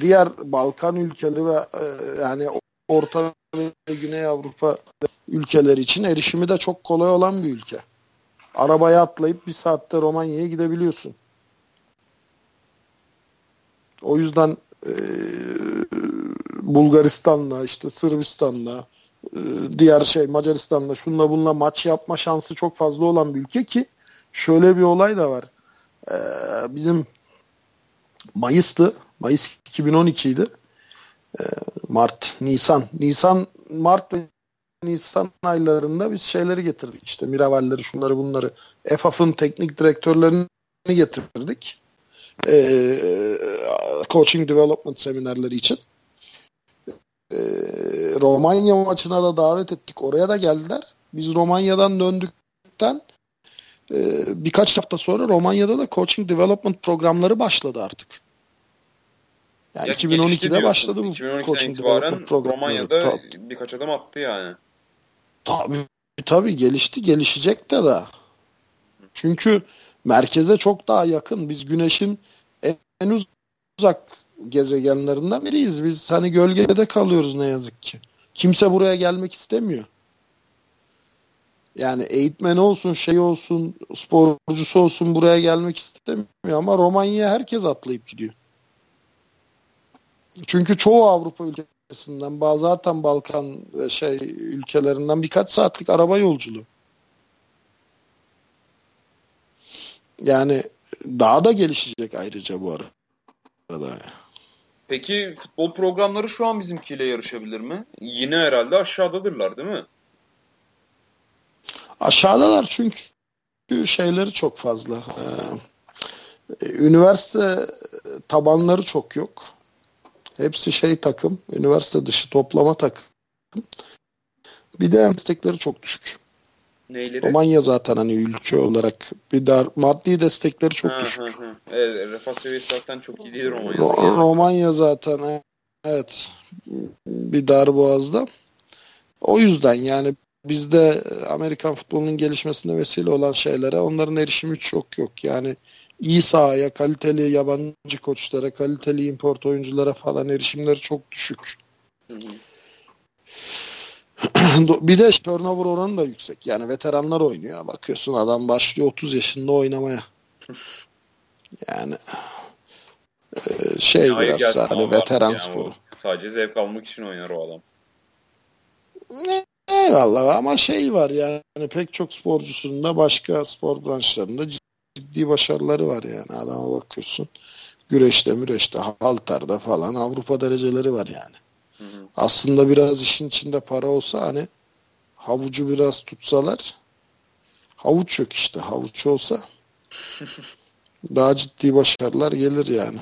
diğer Balkan ülkeleri ve e, yani Orta ve Güney Avrupa ülkeleri için erişimi de çok kolay olan bir ülke. Arabaya atlayıp bir saatte Romanya'ya gidebiliyorsun. O yüzden e, Bulgaristan'la işte Sırbistan'la e, diğer şey Macaristan'la şunla bununla maç yapma şansı çok fazla olan bir ülke ki şöyle bir olay da var. E, bizim Mayıs'tı. Mayıs 2012 idi. E, Mart, Nisan. Nisan, Mart ve Nisan aylarında biz şeyleri getirdik. İşte Miravalleri, şunları bunları. EFAF'ın teknik direktörlerini getirdik. Ee, coaching development seminerleri için. Ee, Romanya maçına da davet ettik. Oraya da geldiler. Biz Romanya'dan döndükten e, birkaç hafta sonra Romanya'da da coaching development programları başladı artık. Yani ya 2012'de başladı bu 2012'den coaching itibaren Romanya'da tabii. birkaç adım attı yani. Tabii tabii gelişti gelişecek de da. Çünkü merkeze çok daha yakın. Biz güneşin en uzak gezegenlerinden biriyiz. Biz hani gölgede kalıyoruz ne yazık ki. Kimse buraya gelmek istemiyor. Yani eğitmen olsun, şey olsun, sporcusu olsun buraya gelmek istemiyor ama Romanya'ya herkes atlayıp gidiyor. Çünkü çoğu Avrupa ülkesinden, zaten Balkan şey ülkelerinden birkaç saatlik araba yolculuğu. Yani daha da gelişecek ayrıca bu arada. Peki futbol programları şu an bizimkiyle yarışabilir mi? Yine herhalde aşağıdadırlar değil mi? Aşağıdalar çünkü şeyleri çok fazla. Ee, üniversite tabanları çok yok. Hepsi şey takım, üniversite dışı toplama takım. Bir de destekleri çok düşük. Neyleri? Romanya zaten hani ülke olarak bir dar maddi destekleri çok ha, düşük. Ha, ha. Evet, refah seviyesi zaten çok iyi değil Romanya'da. Ro- yani. Romanya zaten evet bir dar boğazda. O yüzden yani bizde Amerikan futbolunun gelişmesine vesile olan şeylere onların erişimi çok yok. Yani iyi sahaya, kaliteli yabancı koçlara, kaliteli import oyunculara falan erişimleri çok düşük. Hı hı. bir de turnover oranı da yüksek. Yani veteranlar oynuyor. Bakıyorsun adam başlıyor 30 yaşında oynamaya. Yani e, şey ya biraz hani veteran yani sporu. Sadece zevk almak için oynar o adam. Eyvallah ama şey var yani pek çok sporcusunun da başka spor branşlarında ciddi başarıları var yani adama bakıyorsun. Güreşte, müreşte, halterde falan Avrupa dereceleri var yani. Aslında biraz işin içinde para olsa hani havucu biraz tutsalar havuç yok işte. Havuç olsa daha ciddi başarılar gelir yani.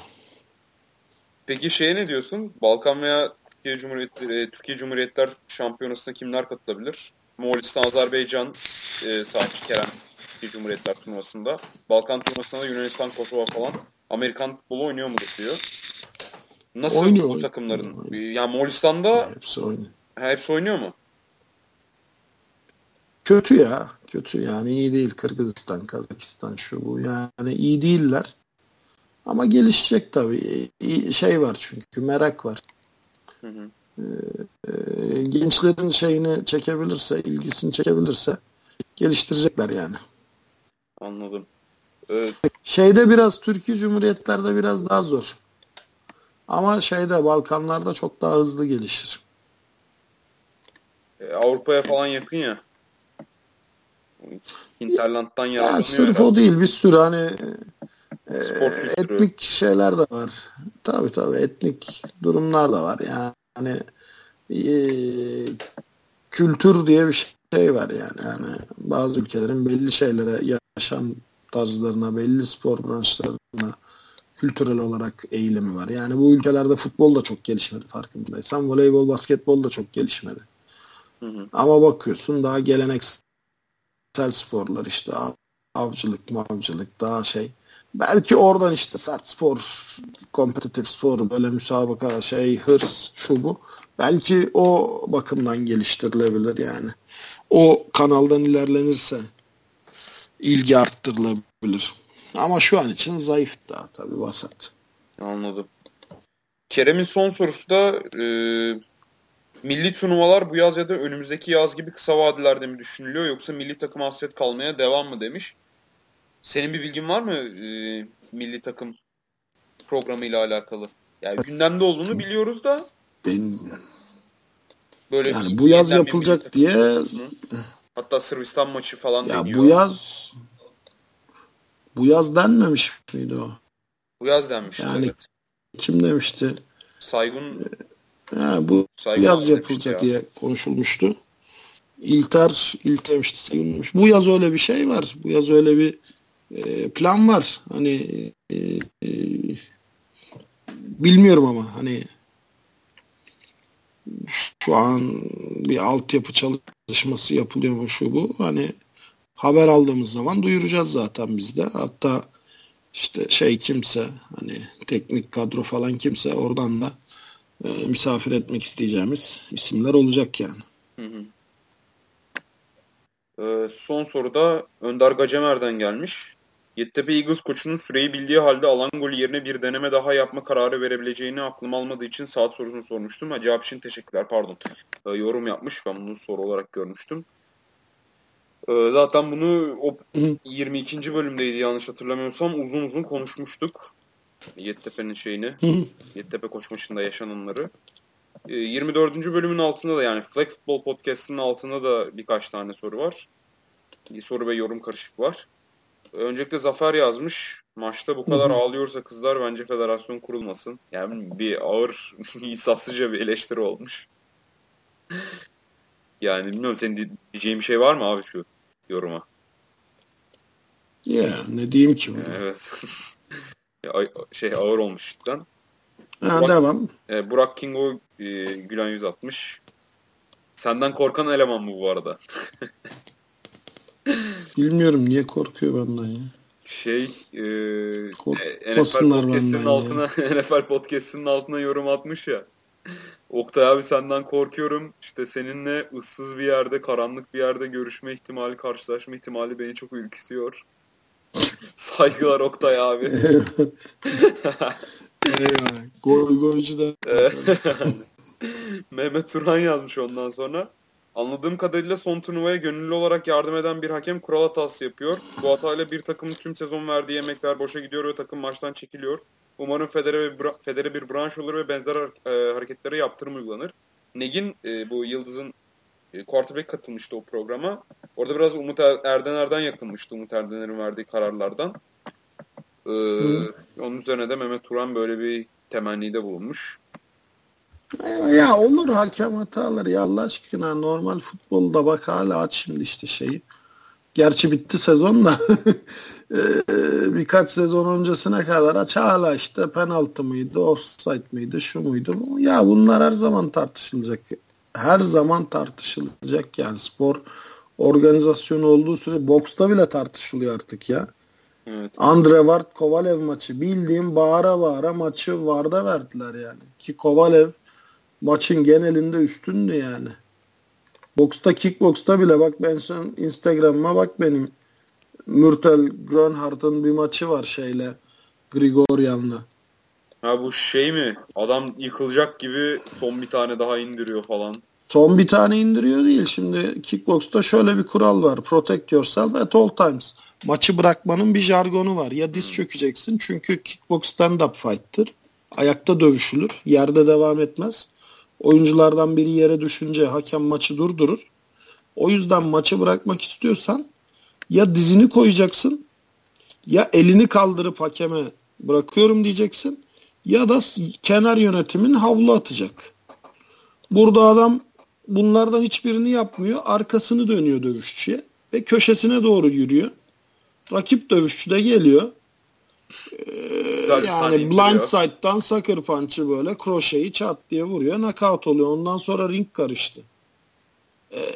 Peki şeye ne diyorsun? Balkan veya Türkiye Cumhuriyetleri, e, Türkiye Cumhuriyetler Şampiyonası'na kimler katılabilir? Moğolistan, Azerbaycan, e, Saatçi Kerem Türkiye Cumhuriyetler turnuvasında. Balkan turnuvasında Yunanistan, Kosova falan. Amerikan futbolu oynuyor mudur diyor. Nasıl oynuyor, bu takımların? Oynuyor. Yani Moğolistan'da hepsi oynuyor. Hepsi oynuyor mu? Kötü ya. Kötü yani iyi değil. Kırgızistan, Kazakistan şu bu. Yani iyi değiller. Ama gelişecek tabii. Şey var çünkü merak var. Hı hı. Ee, gençlerin şeyini çekebilirse, ilgisini çekebilirse geliştirecekler yani. Anladım. Evet. Şeyde biraz Türkiye Cumhuriyetlerde biraz daha zor. Ama şeyde Balkanlarda çok daha hızlı gelişir. E, Avrupa'ya falan yakın ya. Hinterland'dan yararlanıyor. Yani sırf o değil bir sürü hani e, etnik şeyler de var. Tabii tabii etnik durumlar da var. Yani e, kültür diye bir şey var yani. yani bazı ülkelerin belli şeylere, yaşam tarzlarına, belli spor branşlarına kültürel olarak eğilimi var. Yani bu ülkelerde futbol da çok gelişmedi farkındaysan. Voleybol, basketbol da çok gelişmedi. Hı hı. Ama bakıyorsun daha geleneksel sporlar işte avcılık, mavcılık daha şey. Belki oradan işte sert spor, kompetitif spor, böyle müsabaka, şey, hırs, şu bu. Belki o bakımdan geliştirilebilir yani. O kanaldan ilerlenirse ilgi arttırılabilir. Ama şu an için zayıf daha tabii vasat. Anladım. Kerem'in son sorusu da e, milli turnuvalar bu yaz ya da önümüzdeki yaz gibi kısa vadelerde mi düşünülüyor yoksa milli takım hasret kalmaya devam mı demiş. Senin bir bilgin var mı e, milli takım programıyla alakalı? Yani gündemde olduğunu biliyoruz da. Ben böyle yani bu yaz yapılacak diye hatta Sırbistan maçı falan ya deniyor. bu yaz bu yaz denmemiş miydi o? Bu yaz denmişti yani, evet. Kim demişti? Saygun ha, bu Saygun yaz yapılacak ya. diye konuşulmuştu. İlter, İlter demişti Saygun demiş. Bu yaz öyle bir şey var. Bu yaz öyle bir e, plan var. Hani e, e, bilmiyorum ama hani şu an bir altyapı çalışması yapılıyor mu şu bu. Hani haber aldığımız zaman duyuracağız zaten biz de. Hatta işte şey kimse hani teknik kadro falan kimse oradan da e, misafir etmek isteyeceğimiz isimler olacak yani. Hı hı. Ee, son soruda Önder Gacemer'den gelmiş. Yeditepe Eagles koçunun süreyi bildiği halde alan golü yerine bir deneme daha yapma kararı verebileceğini aklım almadığı için saat sorusunu sormuştum. Ha, cevap için teşekkürler pardon. Ee, yorum yapmış ben bunu soru olarak görmüştüm. Ee, zaten bunu o 22. bölümdeydi yanlış hatırlamıyorsam uzun uzun konuşmuştuk. Yeditepe'nin şeyini. Yeditepe koç maçında yaşananları. 24. Ee, bölümün altında da yani Flag Football Podcast'ının altında da birkaç tane soru var. Soru ve yorum karışık var. Öncelikle Zafer yazmış. Maçta bu kadar ağlıyorsa kızlar bence federasyon kurulmasın. Yani bir ağır, insafsızca bir eleştiri olmuş. yani bilmiyorum senin diyeceğin bir şey var mı abi şu yoruma? Ya ne diyeyim ki? Bunu? Evet. şey ağır olmuş cidden. Ha, Burak, devam. E, Burak Kingo e, Gülen 160. Senden korkan eleman mı bu arada? Bilmiyorum niye korkuyor benden ya. Şey e, e NFL Podcast'inin altına. NFL Podcast'inin altına yorum atmış ya. Oktay abi senden korkuyorum. İşte seninle ıssız bir yerde, karanlık bir yerde görüşme ihtimali, karşılaşma ihtimali beni çok ürkütüyor. Saygılar Oktay abi. Goy goycu da. Mehmet Turhan yazmış ondan sonra. Anladığım kadarıyla son turnuvaya gönüllü olarak yardım eden bir hakem kural hatası yapıyor. Bu hatayla bir takımın tüm sezon verdiği emekler boşa gidiyor ve takım maçtan çekiliyor. Umarım federe, bir, federe bir branş olur ve benzer e, hareketlere yaptırım uygulanır. Negin e, bu Yıldız'ın e, quarterback katılmıştı o programa. Orada biraz Umut er, Erdener'den yakınmıştı Umut Erdener'in verdiği kararlardan. E, onun üzerine de Mehmet Turan böyle bir temennide bulunmuş. Ya olur hakem hataları ya Allah aşkına normal futbolda bak hala aç şimdi işte şeyi. Gerçi bitti sezon da ee, birkaç sezon öncesine kadar aç hala işte penaltı mıydı, offside mıydı, şu muydu? Ya bunlar her zaman tartışılacak. Her zaman tartışılacak yani spor organizasyonu olduğu süre boksta bile tartışılıyor artık ya. Evet. Andre Ward Kovalev maçı bildiğim bağıra bağıra maçı Vard'a verdiler yani. Ki Kovalev maçın genelinde üstündü yani. Boksta kickboksta bile bak ben sen Instagram'ıma bak benim Mürtel Grönhardt'ın bir maçı var şeyle Grigoryan'la. Ha bu şey mi? Adam yıkılacak gibi son bir tane daha indiriyor falan. Son bir tane indiriyor değil. Şimdi kickboxta şöyle bir kural var. Protect yourself at all times. Maçı bırakmanın bir jargonu var. Ya diz çökeceksin çünkü kickbox stand-up fight'tır. Ayakta dövüşülür. Yerde devam etmez. Oyunculardan biri yere düşünce hakem maçı durdurur. O yüzden maçı bırakmak istiyorsan ya dizini koyacaksın ya elini kaldırıp hakeme bırakıyorum diyeceksin ya da kenar yönetimin havlu atacak. Burada adam bunlardan hiçbirini yapmıyor. Arkasını dönüyor dövüşçüye ve köşesine doğru yürüyor. Rakip dövüşçü de geliyor. Ee, yani blind side'dan sucker punch'ı böyle kroşeyi çat diye vuruyor. Knockout oluyor. Ondan sonra ring karıştı. Ee,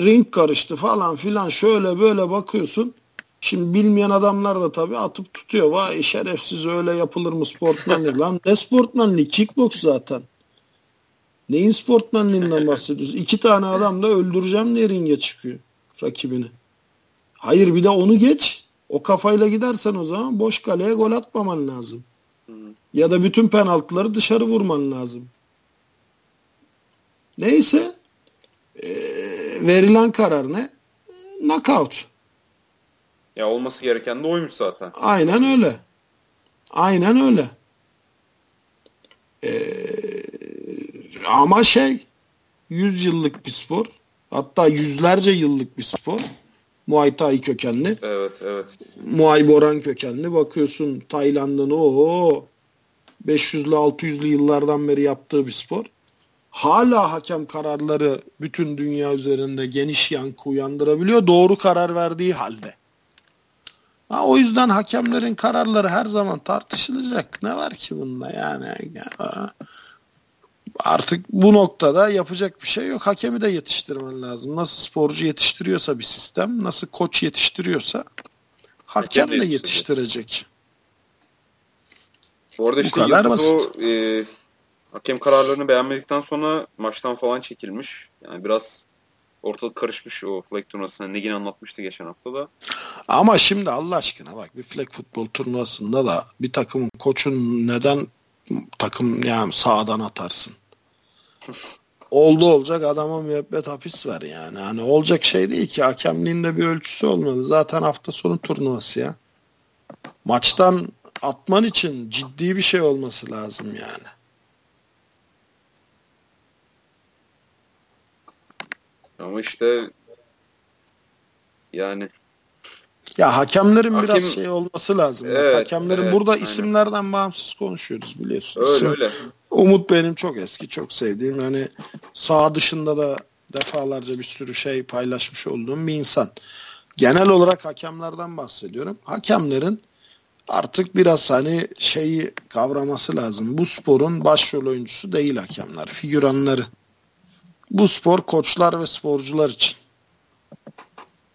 ring karıştı falan filan şöyle böyle bakıyorsun. Şimdi bilmeyen adamlar da tabii atıp tutuyor. Vay şerefsiz öyle yapılır mı sportmanlık? Lan ne sportmanlık? Kickbox zaten. Neyin sportmanlığından bahsediyorsun? İki tane adam da öldüreceğim diye ringe çıkıyor rakibini. Hayır bir de onu geç. O kafayla gidersen o zaman boş kaleye gol atmaman lazım. Ya da bütün penaltıları dışarı vurman lazım. Neyse e, verilen karar ne? Knockout. Ya olması gereken de oymuş zaten. Aynen öyle. Aynen öyle. Ee, ama şey 100 yıllık bir spor. Hatta yüzlerce yıllık bir spor. Muay Thai kökenli. Evet, evet. Muay Boran kökenli. Bakıyorsun Tayland'ın o 500'lü 600'lü yıllardan beri yaptığı bir spor. Hala hakem kararları bütün dünya üzerinde geniş yankı uyandırabiliyor. Doğru karar verdiği halde. Ha, o yüzden hakemlerin kararları her zaman tartışılacak. Ne var ki bunda yani? Artık bu noktada yapacak bir şey yok. Hakemi de yetiştirmen lazım. Nasıl sporcu yetiştiriyorsa bir sistem, nasıl koç yetiştiriyorsa hakem, hakem de yetiştirecek. Bu arada işte bu kadar o e, hakem kararlarını beğenmedikten sonra maçtan falan çekilmiş. Yani biraz ortalık karışmış o flag turnuvasında. Negin anlatmıştı geçen hafta da. Ama şimdi Allah aşkına bak bir flag futbol turnuvasında da bir takımın koçun neden takım yani sağdan atarsın? Oldu olacak adama müebbet hapis ver yani. Hani olacak şey değil ki hakemliğinde bir ölçüsü olmalı. Zaten hafta sonu turnuvası ya. Maçtan atman için ciddi bir şey olması lazım yani. Ama işte yani ya hakemlerin Hakem... biraz şey olması lazım. Evet, hakemlerin evet, burada aynen. isimlerden bağımsız konuşuyoruz biliyorsun. Öyle İsim, öyle. Umut benim çok eski, çok sevdiğim. Yani sağ dışında da defalarca bir sürü şey paylaşmış olduğum bir insan. Genel olarak hakemlerden bahsediyorum. Hakemlerin artık biraz hani şeyi kavraması lazım. Bu sporun başrol oyuncusu değil hakemler, figüranları. Bu spor koçlar ve sporcular için.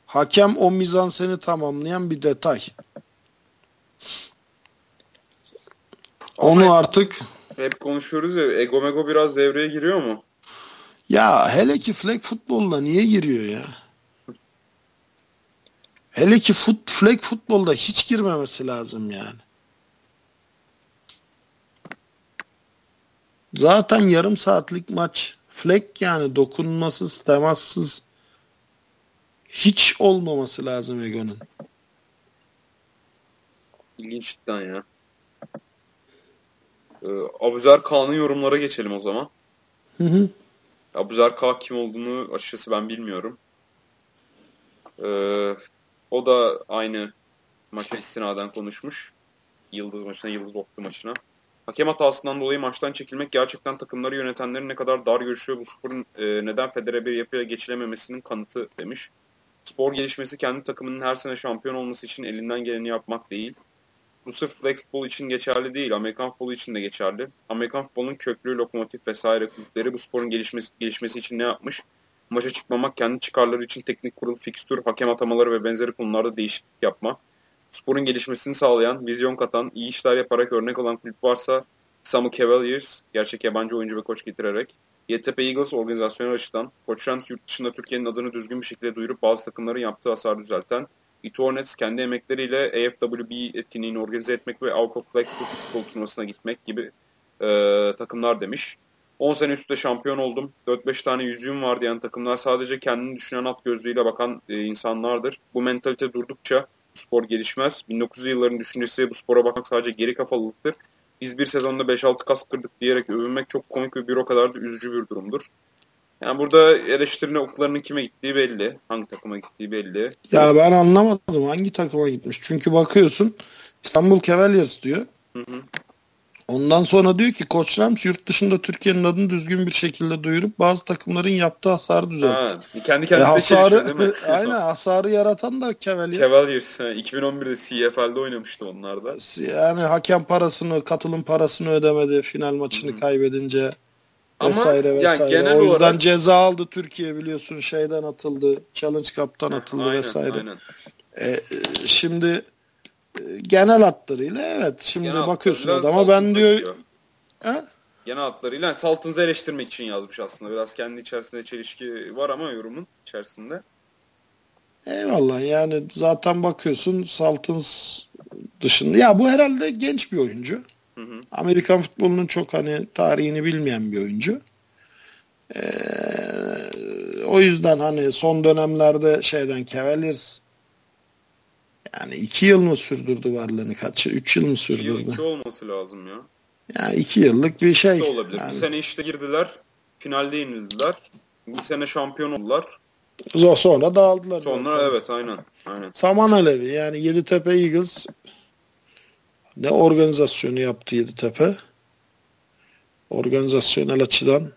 Hakem o mizanseni tamamlayan bir detay. Onu artık hep konuşuyoruz ya Ego Mego biraz devreye giriyor mu? Ya hele ki flag futbolda niye giriyor ya? Hele ki fut, flag futbolda hiç girmemesi lazım yani. Zaten yarım saatlik maç. Flag yani dokunmasız, temassız hiç olmaması lazım Ego'nun. İlginç cidden ya. Ee, Abuzer Kağan'ın yorumlara geçelim o zaman. Hı hı. Abuzer Kağan kim olduğunu açıkçası ben bilmiyorum. Ee, o da aynı maça istinaden konuşmuş. Yıldız maçına, Yıldız Oklu maçına. Hakem hatasından dolayı maçtan çekilmek gerçekten takımları yönetenlerin ne kadar dar görüşüyor bu sporun e, neden federe bir yapıya geçilememesinin kanıtı demiş. Spor gelişmesi kendi takımının her sene şampiyon olması için elinden geleni yapmak değil. Bu sırf flag futbol için geçerli değil, Amerikan futbolu için de geçerli. Amerikan futbolunun köklü, lokomotif vesaire kulüpleri bu sporun gelişmesi, gelişmesi için ne yapmış? Maça çıkmamak, kendi çıkarları için teknik kurul, fikstür, hakem atamaları ve benzeri konularda değişiklik yapma. Sporun gelişmesini sağlayan, vizyon katan, iyi işler yaparak örnek olan kulüp varsa Samu Cavaliers, gerçek yabancı oyuncu ve koç getirerek, YTP Eagles organizasyonel açıdan, Koçrans yurt dışında Türkiye'nin adını düzgün bir şekilde duyurup bazı takımların yaptığı hasar düzelten, Etornets kendi emekleriyle AFWB etkinliğini organize etmek ve Avrupa Flag Football turnuvasına gitmek gibi e, takımlar demiş. 10 sene üstte şampiyon oldum. 4-5 tane yüzüğüm var diyen takımlar sadece kendini düşünen at gözlüğüyle bakan e, insanlardır. Bu mentalite durdukça bu spor gelişmez. 1900 yılların düşüncesi bu spora bakmak sadece geri kafalılıktır. Biz bir sezonda 5-6 kas kırdık diyerek övünmek çok komik ve bir o kadar da üzücü bir durumdur. Yani burada eleştirine oklarının kime gittiği belli. Hangi takıma gittiği belli. Ya ben anlamadım hangi takıma gitmiş. Çünkü bakıyorsun İstanbul Cavaliers diyor. Hı hı. Ondan sonra diyor ki Koç Rams yurt dışında Türkiye'nin adını düzgün bir şekilde duyurup bazı takımların yaptığı hasarı düzeltti. kendi kendisine e, hasarı, değil mi? aynen hasarı yaratan da Cavaliers. Cavaliers. 2011'de CFL'de oynamıştı onlar da. Yani hakem parasını, katılım parasını ödemedi final maçını Hı-hı. kaybedince Ama vesaire vesaire. Yani genel o yüzden olarak... ceza aldı Türkiye biliyorsun şeyden atıldı. Challenge Cup'tan atıldı aynen, vesaire. Aynen. E, şimdi genel hatlarıyla evet. Şimdi genel bakıyorsun adama ben diyor he? genel hatlarıyla yani Saltins'ı eleştirmek için yazmış aslında. Biraz kendi içerisinde çelişki var ama yorumun içerisinde. Eyvallah yani zaten bakıyorsun Saltins dışında. Ya bu herhalde genç bir oyuncu. Hı hı. Amerikan futbolunun çok hani tarihini bilmeyen bir oyuncu. Ee, o yüzden hani son dönemlerde şeyden Cavaliers yani iki yıl mı sürdürdü varlığını? Kaç? Üç yıl mı sürdürdü? İki, yıl, iki olması lazım ya. Yani iki yıllık bir şey. İşte olabilir. Yani. Bir sene işte girdiler. Finalde yenildiler. Bir sene şampiyon oldular. Sonra dağıldılar. Sonra zaten. evet aynen. aynen. Saman Alevi yani Yeditepe Eagles ne organizasyonu yaptı Yeditepe? Organizasyonel açıdan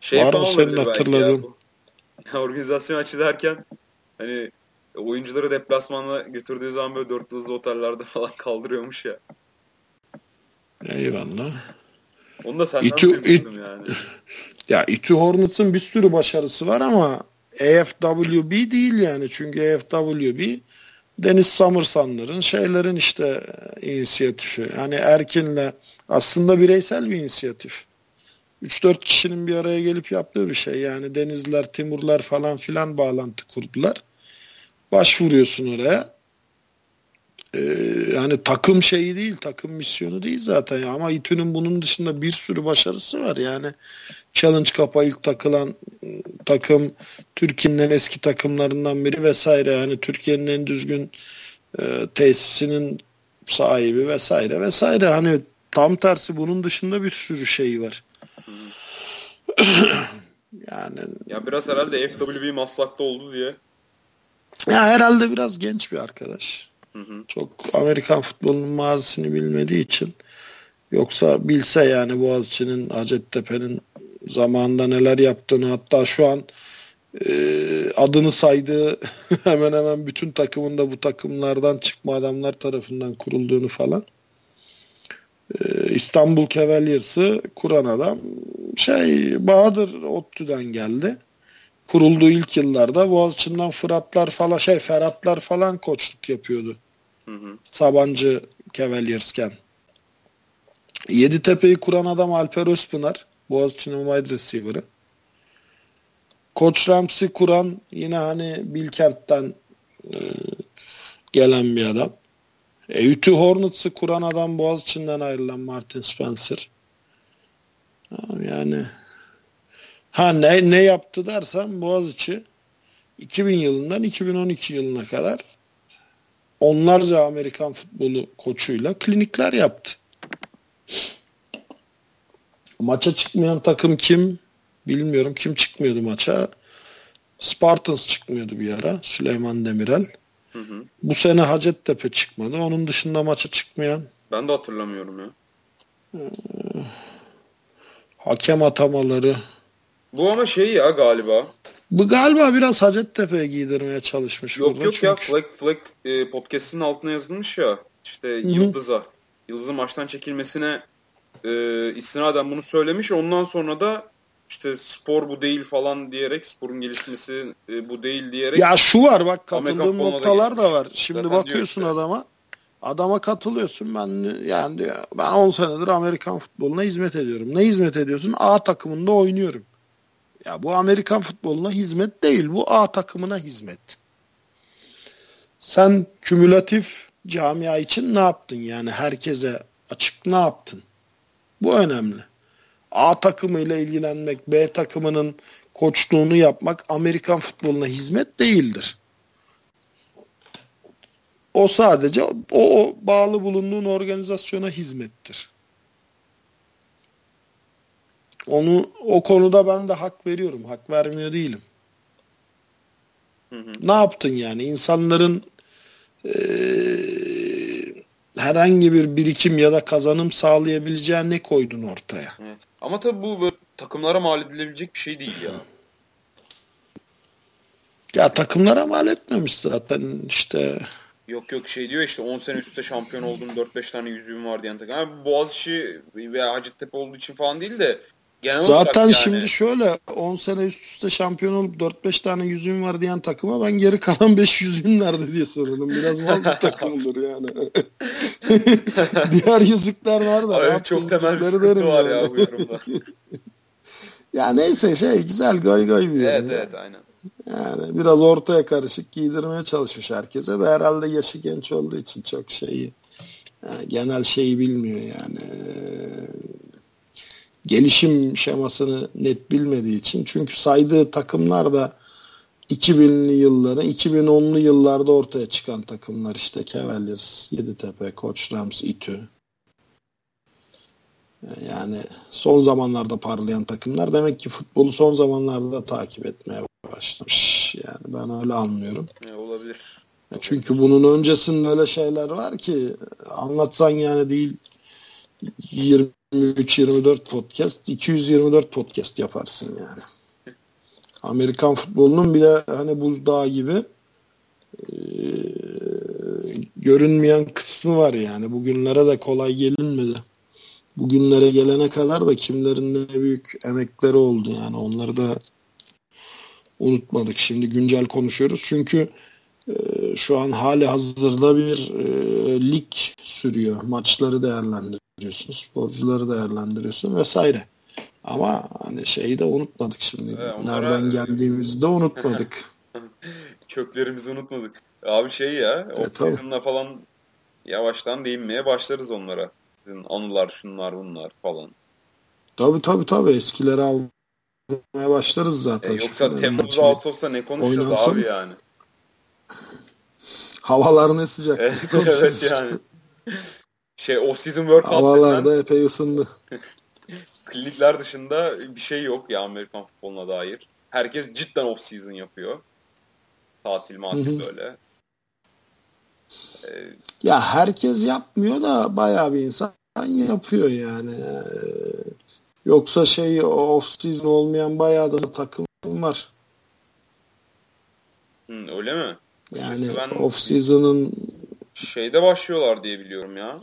şey var mı senin hatırladığın? Ya, organizasyon açı derken hani oyuncuları deplasmana götürdüğü zaman böyle dört yıldızlı otellerde falan kaldırıyormuş ya. Eyvallah. Onu da senden İTÜ, duymuştum yani. ya İTÜ Hornets'ın bir sürü başarısı var ama EFWB değil yani. Çünkü EFWB Deniz Samırsanların şeylerin işte inisiyatifi. Yani Erkin'le aslında bireysel bir inisiyatif. 3-4 kişinin bir araya gelip yaptığı bir şey. Yani Denizler, Timurlar falan filan bağlantı kurdular başvuruyorsun oraya. Ee, yani takım şeyi değil, takım misyonu değil zaten. Ya. Ama İTÜ'nün bunun dışında bir sürü başarısı var. Yani Challenge Cup'a ilk takılan takım Türkiye'nin en eski takımlarından biri vesaire. Yani Türkiye'nin en düzgün e, tesisinin sahibi vesaire vesaire. Hani tam tersi bunun dışında bir sürü şey var. yani ya biraz herhalde FWB Maslak'ta oldu diye ya herhalde biraz genç bir arkadaş. Hı hı. Çok Amerikan futbolunun mazisini bilmediği için. Yoksa bilse yani Boğaziçi'nin Hacettepe'nin zamanında neler yaptığını hatta şu an e, adını saydığı hemen hemen bütün takımında bu takımlardan çıkma adamlar tarafından kurulduğunu falan. E, İstanbul Cavaliers'ı kuran adam şey Bahadır Ottu'dan geldi kurulduğu ilk yıllarda Boğaziçi'nden Fıratlar falan şey Ferhatlar falan koçluk yapıyordu. Hı hı. Sabancı Cavaliers'ken. Yeditepe'yi kuran adam Alper Özpınar. Boğaziçi'nin wide receiver'ı. Koç Ramsey kuran yine hani Bilkent'ten e, gelen bir adam. E, Ütü Hornets'ı kuran adam Boğaziçi'nden ayrılan Martin Spencer. Yani Ha ne, ne yaptı dersen Boğaziçi 2000 yılından 2012 yılına kadar onlarca Amerikan futbolu koçuyla klinikler yaptı. Maça çıkmayan takım kim? Bilmiyorum kim çıkmıyordu maça. Spartans çıkmıyordu bir ara. Süleyman Demirel. Hı hı. Bu sene Hacettepe çıkmadı. Onun dışında maça çıkmayan. Ben de hatırlamıyorum ya. Ee, hakem atamaları bu ama şey ya galiba. Bu galiba biraz Hacettepe'ye giydirmeye çalışmış. Yok yok çünkü... ya Fleck, Fleck e, podcast'ın altına yazılmış ya işte Hı-hı. Yıldız'a. Yıldız'ın maçtan çekilmesine e, istinaden bunu söylemiş. Ondan sonra da işte spor bu değil falan diyerek sporun gelişmesi e, bu değil diyerek. Ya şu var bak katıldığım noktalar da var. Şimdi Zaten bakıyorsun işte. adama. Adama katılıyorsun. Ben yani diyor, ben 10 senedir Amerikan futboluna hizmet ediyorum. Ne hizmet ediyorsun? A takımında oynuyorum. Ya bu Amerikan futboluna hizmet değil. Bu A takımına hizmet. Sen kümülatif camia için ne yaptın yani herkese açık ne yaptın? Bu önemli. A takımıyla ilgilenmek, B takımının koçluğunu yapmak Amerikan futboluna hizmet değildir. O sadece o, o bağlı bulunduğun organizasyona hizmettir. Onu o konuda ben de hak veriyorum. Hak vermiyor değilim. Hı hı. Ne yaptın yani? İnsanların e, herhangi bir birikim ya da kazanım sağlayabileceğin ne koydun ortaya? Evet. Ama tabii bu böyle takımlara mal edilebilecek bir şey değil ya. Ya takımlara mal etmemiş zaten işte. Yok yok şey diyor işte 10 sene üstte şampiyon oldum 4-5 tane yüzüğüm var diyen takım. Yani Boğaziçi veya Hacettepe olduğu için falan değil de genel Zaten yani... şimdi şöyle 10 sene üst üste şampiyon olup 4-5 tane yüzüğüm var diyen takıma ben geri kalan 5 yüzüğüm nerede diye soruyordum. Biraz mal bir takımdır yani. Diğer yüzükler var da. Abi, çok temel bir sıkıntı var ya, ya bu yorumda. ya neyse şey güzel goy goy bir Evet evet aynen. Yani biraz ortaya karışık giydirmeye çalışmış herkese de herhalde yaşı genç olduğu için çok şeyi yani genel şeyi bilmiyor yani gelişim şemasını net bilmediği için çünkü saydığı takımlar da 2000'li yılların 2010'lu yıllarda ortaya çıkan takımlar işte Cavaliers, Yeditepe, Koç Rams, İTÜ. Yani son zamanlarda parlayan takımlar demek ki futbolu son zamanlarda takip etmeye başlamış. Yani ben öyle anlıyorum. Ne olabilir. Çünkü bunun öncesinde öyle şeyler var ki anlatsan yani değil 23-24 podcast 224 podcast yaparsın yani. Amerikan futbolunun bile hani buzdağı gibi e, görünmeyen kısmı var yani. Bugünlere de kolay gelinmedi. Bugünlere gelene kadar da kimlerin ne büyük emekleri oldu yani. Onları da unutmadık. Şimdi güncel konuşuyoruz. Çünkü e, şu an hali hazırda bir e, lig sürüyor. Maçları değerlendiriyorsun. Sporcuları değerlendiriyorsun vesaire. Ama hani şeyi de unutmadık şimdi. Evet, onlara... Nereden geldiğimizi de unutmadık. Köklerimizi unutmadık. Abi şey ya, o season'la falan yavaştan değinmeye başlarız onlara. Sizin anılar, şunlar, bunlar falan. Tabii tabii tabii eskileri almaya başlarız zaten. E, yoksa Temmuz, Ağustos'ta ne konuşacağız Oynansın. abi yani? Havalar ne sıcak. evet yani. Şey off season workout Havalar da epey ısındı. klinikler dışında bir şey yok ya Amerikan futboluna dair. Herkes cidden off season yapıyor. Tatil matil böyle. Ee, ya herkes yapmıyor da bayağı bir insan yapıyor yani. Yoksa şey off season olmayan bayağı da takım var. Hı, öyle mi? Yani ben off season'ın şeyde başlıyorlar diye biliyorum ya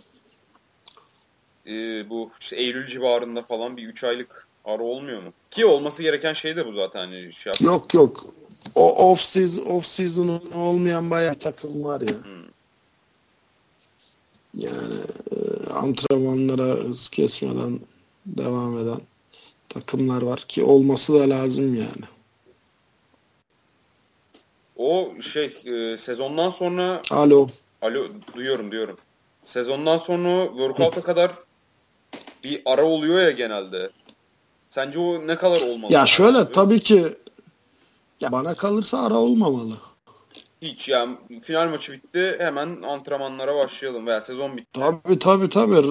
e, bu işte Eylül civarında falan bir 3 aylık ara olmuyor mu? Ki olması gereken şey de bu zaten. Hani şey yok yok. O off season off season olmayan bayağı takım var ya. Hmm. Yani e, antrenmanlara hız kesmeden devam eden takımlar var ki olması da lazım yani. O şey e, sezondan sonra Alo. Alo duyuyorum diyorum. Sezondan sonra workout'a kadar bir ara oluyor ya genelde. Sence o ne kadar olmalı? Ya şöyle abi? tabii ki ya bana kalırsa ara olmamalı. Hiç yani final maçı bitti hemen antrenmanlara başlayalım veya sezon bitti. Tabii tabii tabii.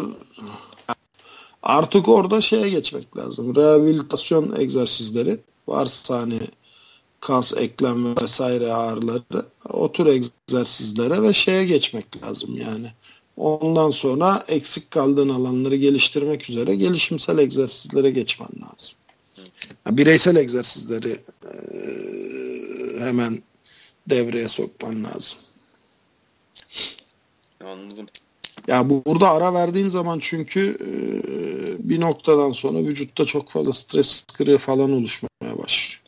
Artık orada şeye geçmek lazım. Rehabilitasyon egzersizleri varsa hani kas, eklem vesaire ağrıları o tür egzersizlere ve şeye geçmek lazım yani. Ondan sonra eksik kaldığın alanları geliştirmek üzere gelişimsel egzersizlere geçmen lazım. Yani bireysel egzersizleri e, hemen devreye sokman lazım. Anladım. Ya bu, burada ara verdiğin zaman çünkü e, bir noktadan sonra vücutta çok fazla stres kırığı falan oluşmaya başlıyor.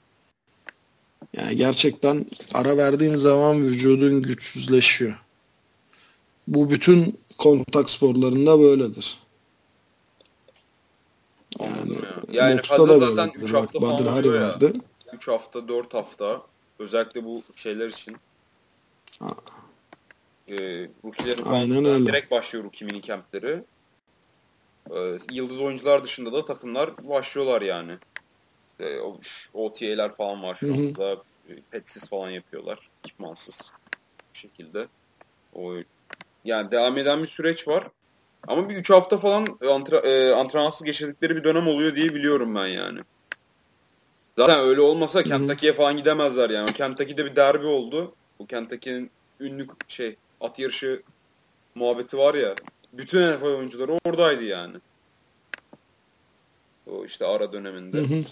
Yani gerçekten ara verdiğin zaman vücudun güçsüzleşiyor. Bu bütün kontak sporlarında böyledir. Yani, yani fazla zaten 3 hafta Bak, falan oluyor ya. Vardı. 3 hafta, 4 hafta özellikle bu şeyler için. Ha. E, rookie'lerin falan direkt başlıyor rookie mini campleri. E, yıldız oyuncular dışında da takımlar başlıyorlar yani. E, OTA'ler falan var şu anda. E, petsiz falan yapıyorlar. Ekipmansız. Bu şekilde. O yani devam eden bir süreç var. Ama bir 3 hafta falan antra, e, antrenmansız geçirdikleri bir dönem oluyor diye biliyorum ben yani. Zaten öyle olmasa Kentucky'ye falan gidemezler yani. Kentucky'de bir derbi oldu. Bu Kentucky'nin ünlü şey at yarışı muhabbeti var ya. Bütün NFL oyuncuları oradaydı yani. O işte ara döneminde. Hı hı.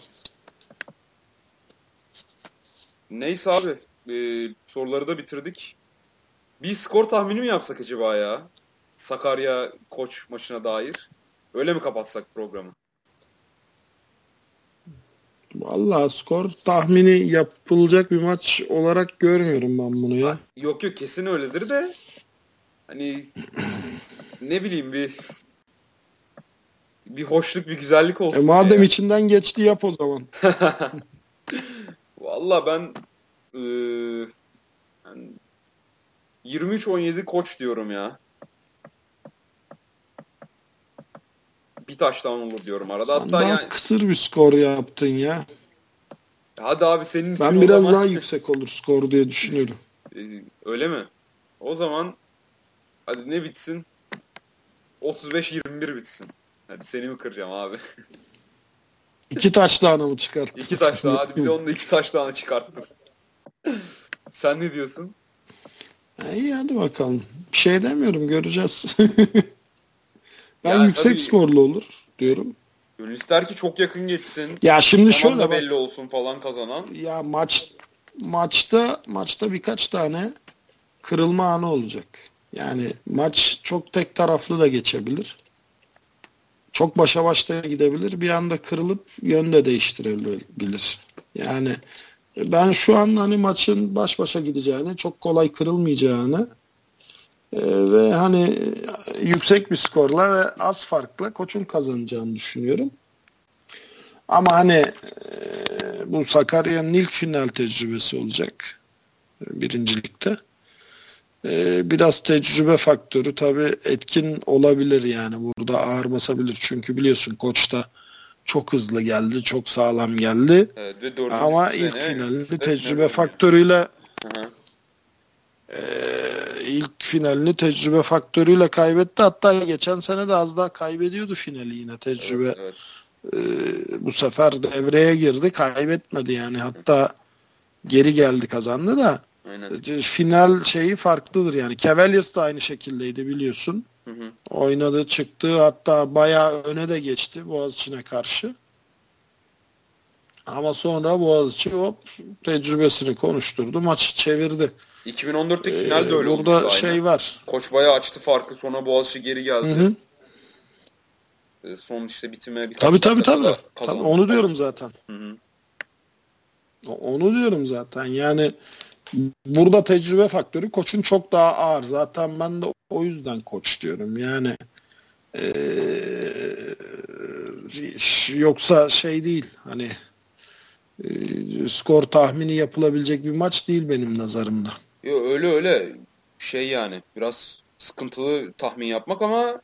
Neyse abi. E, soruları da bitirdik. Bir skor tahmini mi yapsak acaba ya? Sakarya koç maçına dair. Öyle mi kapatsak programı? Vallahi skor tahmini yapılacak bir maç olarak görmüyorum ben bunu ya. Yok yok kesin öyledir de hani ne bileyim bir bir hoşluk bir güzellik olsun. E madem ya. içinden geçti yap o zaman. Valla ben e, yani 23-17 koç diyorum ya. Bir taştan olur diyorum arada. Hatta Sen yani... kısır bir skor yaptın ya. Hadi abi senin için Ben biraz zaman... daha yüksek olur skor diye düşünüyorum. Ee, öyle mi? O zaman hadi ne bitsin? 35-21 bitsin. Hadi seni mi kıracağım abi? İki taş tane mı çıkart? İki taş tane. Hadi bir de onunla iki taş tane çıkarttım. Sen ne diyorsun? İyi hadi bakalım. Bir şey demiyorum göreceğiz. ben ya, yüksek tabii, skorlu olur diyorum. Gönül ister ki çok yakın geçsin. Ya şimdi şöyle bak, belli olsun falan kazanan. Ya maç maçta maçta birkaç tane kırılma anı olacak. Yani maç çok tek taraflı da geçebilir. Çok başa başta gidebilir. Bir anda kırılıp yön de değiştirebilir. Yani ben şu an hani maçın baş başa gideceğini, çok kolay kırılmayacağını e, ve hani yüksek bir skorla ve az farkla koçun kazanacağını düşünüyorum. Ama hani e, bu Sakarya'nın ilk final tecrübesi olacak e, biraz tecrübe faktörü tabii etkin olabilir yani burada ağır basabilir. Çünkü biliyorsun koç da çok hızlı geldi, çok sağlam geldi. Evet, ve Ama ilk finalinde tecrübe faktörüyle e, ilk finalini tecrübe faktörüyle kaybetti. Hatta geçen sene de az daha kaybediyordu finali yine tecrübe. Evet, evet. E, bu sefer devreye girdi, kaybetmedi yani. Hatta geri geldi kazandı da. Aynen. Final şeyi farklıdır yani. Cavaliers de aynı şekildeydi biliyorsun. Hı hı. Oynadı çıktı hatta bayağı öne de geçti Boğaziçi'ne karşı. Ama sonra Boğaziçi hop tecrübesini konuşturdu. Maçı çevirdi. 2014'teki ee, final de öyle Burada olmuştu şey aynı. var. Koç bayağı açtı farkı. Sonra Boğaziçi geri geldi. Hı hı. Ee, son işte bitime birkaç Tabii tabii tabii. tabii. Onu diyorum zaten. Hı hı. Onu diyorum zaten. Yani burada tecrübe faktörü koçun çok daha ağır. Zaten ben de o yüzden koç diyorum. Yani ee, yoksa şey değil hani e, skor tahmini yapılabilecek bir maç değil benim nazarımda. Yo, öyle öyle şey yani biraz sıkıntılı tahmin yapmak ama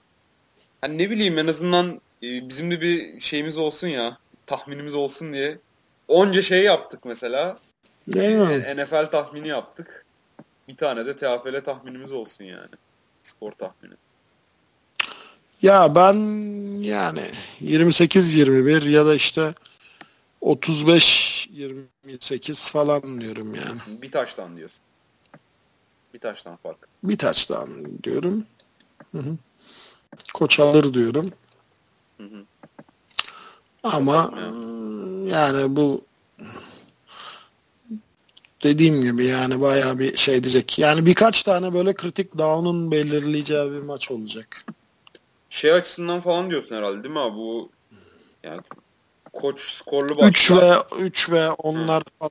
hani ne bileyim en azından e, bizim de bir şeyimiz olsun ya tahminimiz olsun diye onca şey yaptık mesela. E, NFL tahmini yaptık. Bir tane de TFL tahminimiz olsun yani. Spor tahmini. Ya ben yani 28-21 ya da işte 35-28 falan diyorum yani. Bir taştan diyorsun. Bir taştan fark. Bir taştan diyorum. Hı hı. Koç alır diyorum. Hı hı. Ama yani bu dediğim gibi yani bayağı bir şey diyecek. Yani birkaç tane böyle kritik down'un belirleyeceği bir maç olacak. Şey açısından falan diyorsun herhalde değil mi abi? Bu yani koç skorlu başlar. 3 ve 3 ve onlar falan.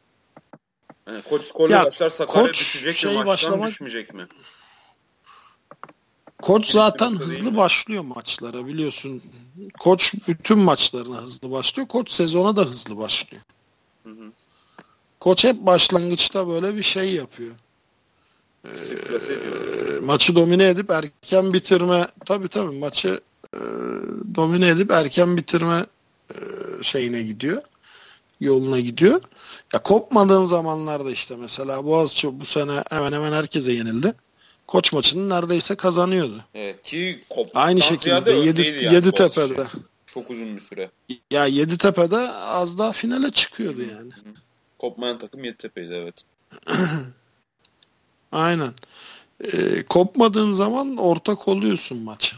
Yani koç skorlu ya, başlar Sakarya koç düşecek şey mi maçtan başlamak... düşmeyecek mi? Koç zaten hızlı başlıyor maçlara biliyorsun. Koç bütün maçlarına hızlı başlıyor. Koç sezona da hızlı başlıyor. Hı hı. Koç hep başlangıçta böyle bir şey yapıyor. Ee, maçı domine edip erken bitirme tabi tabi maçı e, domine edip erken bitirme e, şeyine gidiyor. Yoluna gidiyor. Ya kopmadığın zamanlarda işte mesela Boğaziçi bu sene hemen hemen herkese yenildi. Koç maçını neredeyse kazanıyordu. Evet ki Aynı şekilde Yedi, yani Yedi Tepe'de. Çok uzun bir süre. Ya Yedi Tepe'de az daha finale çıkıyordu yani. Kopmayan takım Yeditepe'ydi evet. Aynen. e, kopmadığın zaman ortak oluyorsun maça.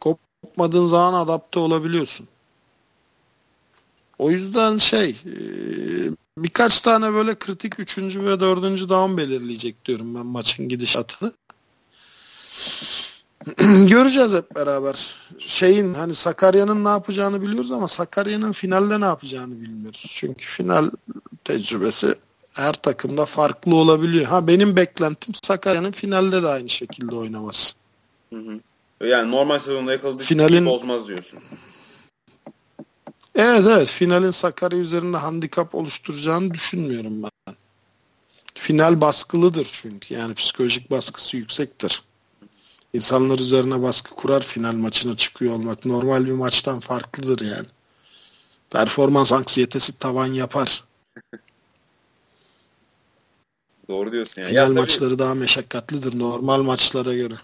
Kopmadığın zaman adapte olabiliyorsun. O yüzden şey e, birkaç tane böyle kritik üçüncü ve dördüncü down belirleyecek diyorum ben maçın gidişatını. Göreceğiz hep beraber. Şeyin hani Sakarya'nın ne yapacağını biliyoruz ama Sakarya'nın finalde ne yapacağını bilmiyoruz. Çünkü final tecrübesi her takımda farklı olabiliyor. Ha benim beklentim Sakarya'nın finalde de aynı şekilde oynaması. Hı hı. Yani normal sezonda yakaladığı Finalin... bozmaz diyorsun. Evet evet finalin Sakarya üzerinde handikap oluşturacağını düşünmüyorum ben. Final baskılıdır çünkü yani psikolojik baskısı yüksektir. İnsanlar üzerine baskı kurar final maçına çıkıyor olmak. Normal bir maçtan farklıdır yani. Performans anksiyetesi tavan yapar. Doğru diyorsun yani. Final ya, maçları daha meşakkatlidir normal maçlara göre.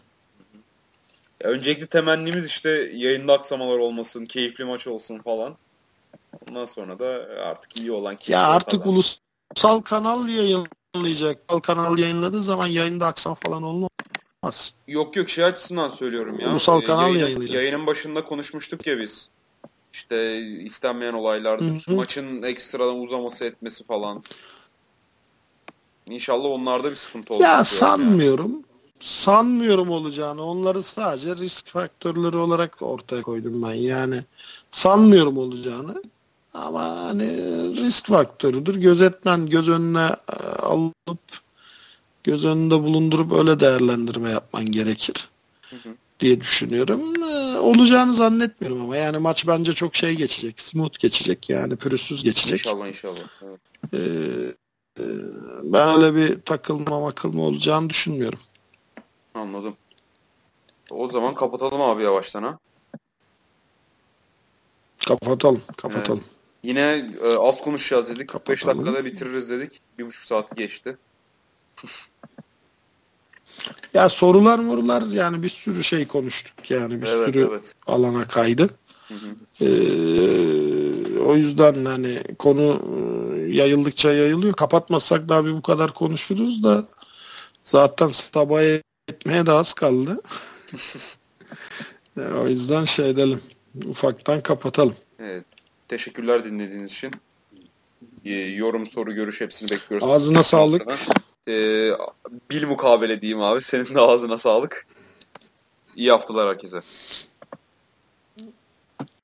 Ya öncelikle temennimiz işte yayında aksamalar olmasın, keyifli maç olsun falan. Ondan sonra da artık iyi olan Ya artık kazansın. ulusal kanal yayınlayacak. Ulusal kanal yayınladığı zaman yayında aksam falan olmaz. Yok yok şey açısından söylüyorum ya. Ulusal kanal yayın. Yayının başında konuşmuştuk ya biz. İşte istenmeyen olaylardır. Hı hı. Maçın ekstradan uzaması etmesi falan. İnşallah onlarda bir sıkıntı olmaz. Ya sanmıyorum. Yani. Sanmıyorum olacağını. Onları sadece risk faktörleri olarak ortaya koydum ben. Yani sanmıyorum olacağını. Ama hani risk faktörüdür. Gözetmen göz önüne e, alıp göz önünde bulundurup öyle değerlendirme yapman gerekir. Hı hı. diye düşünüyorum. Ee, olacağını zannetmiyorum ama yani maç bence çok şey geçecek. Smooth geçecek yani pürüzsüz geçecek. İnşallah inşallah. Evet. Ee, e, ben öyle bir takılma makılma olacağını düşünmüyorum. Anladım. O zaman kapatalım abi yavaştan ha. Kapatalım, kapatalım. Evet. Yine e, az konuşacağız dedik. 45 dakikada bitiririz dedik. Bir buçuk saat geçti. ya sorular morular yani bir sürü şey konuştuk yani bir evet, sürü evet. alana kaydı. Hı hı. Ee, o yüzden hani konu e, yayıldıkça yayılıyor. Kapatmazsak daha bir bu kadar konuşuruz da zaten sabah etmeye de az kaldı. yani o yüzden şey edelim. Ufaktan kapatalım. Evet. Teşekkürler dinlediğiniz için. Ee, yorum, soru, görüş hepsini bekliyoruz. Ağzına sağlık. Ee, bil mukabele diyeyim abi. Senin de ağzına sağlık. İyi haftalar herkese.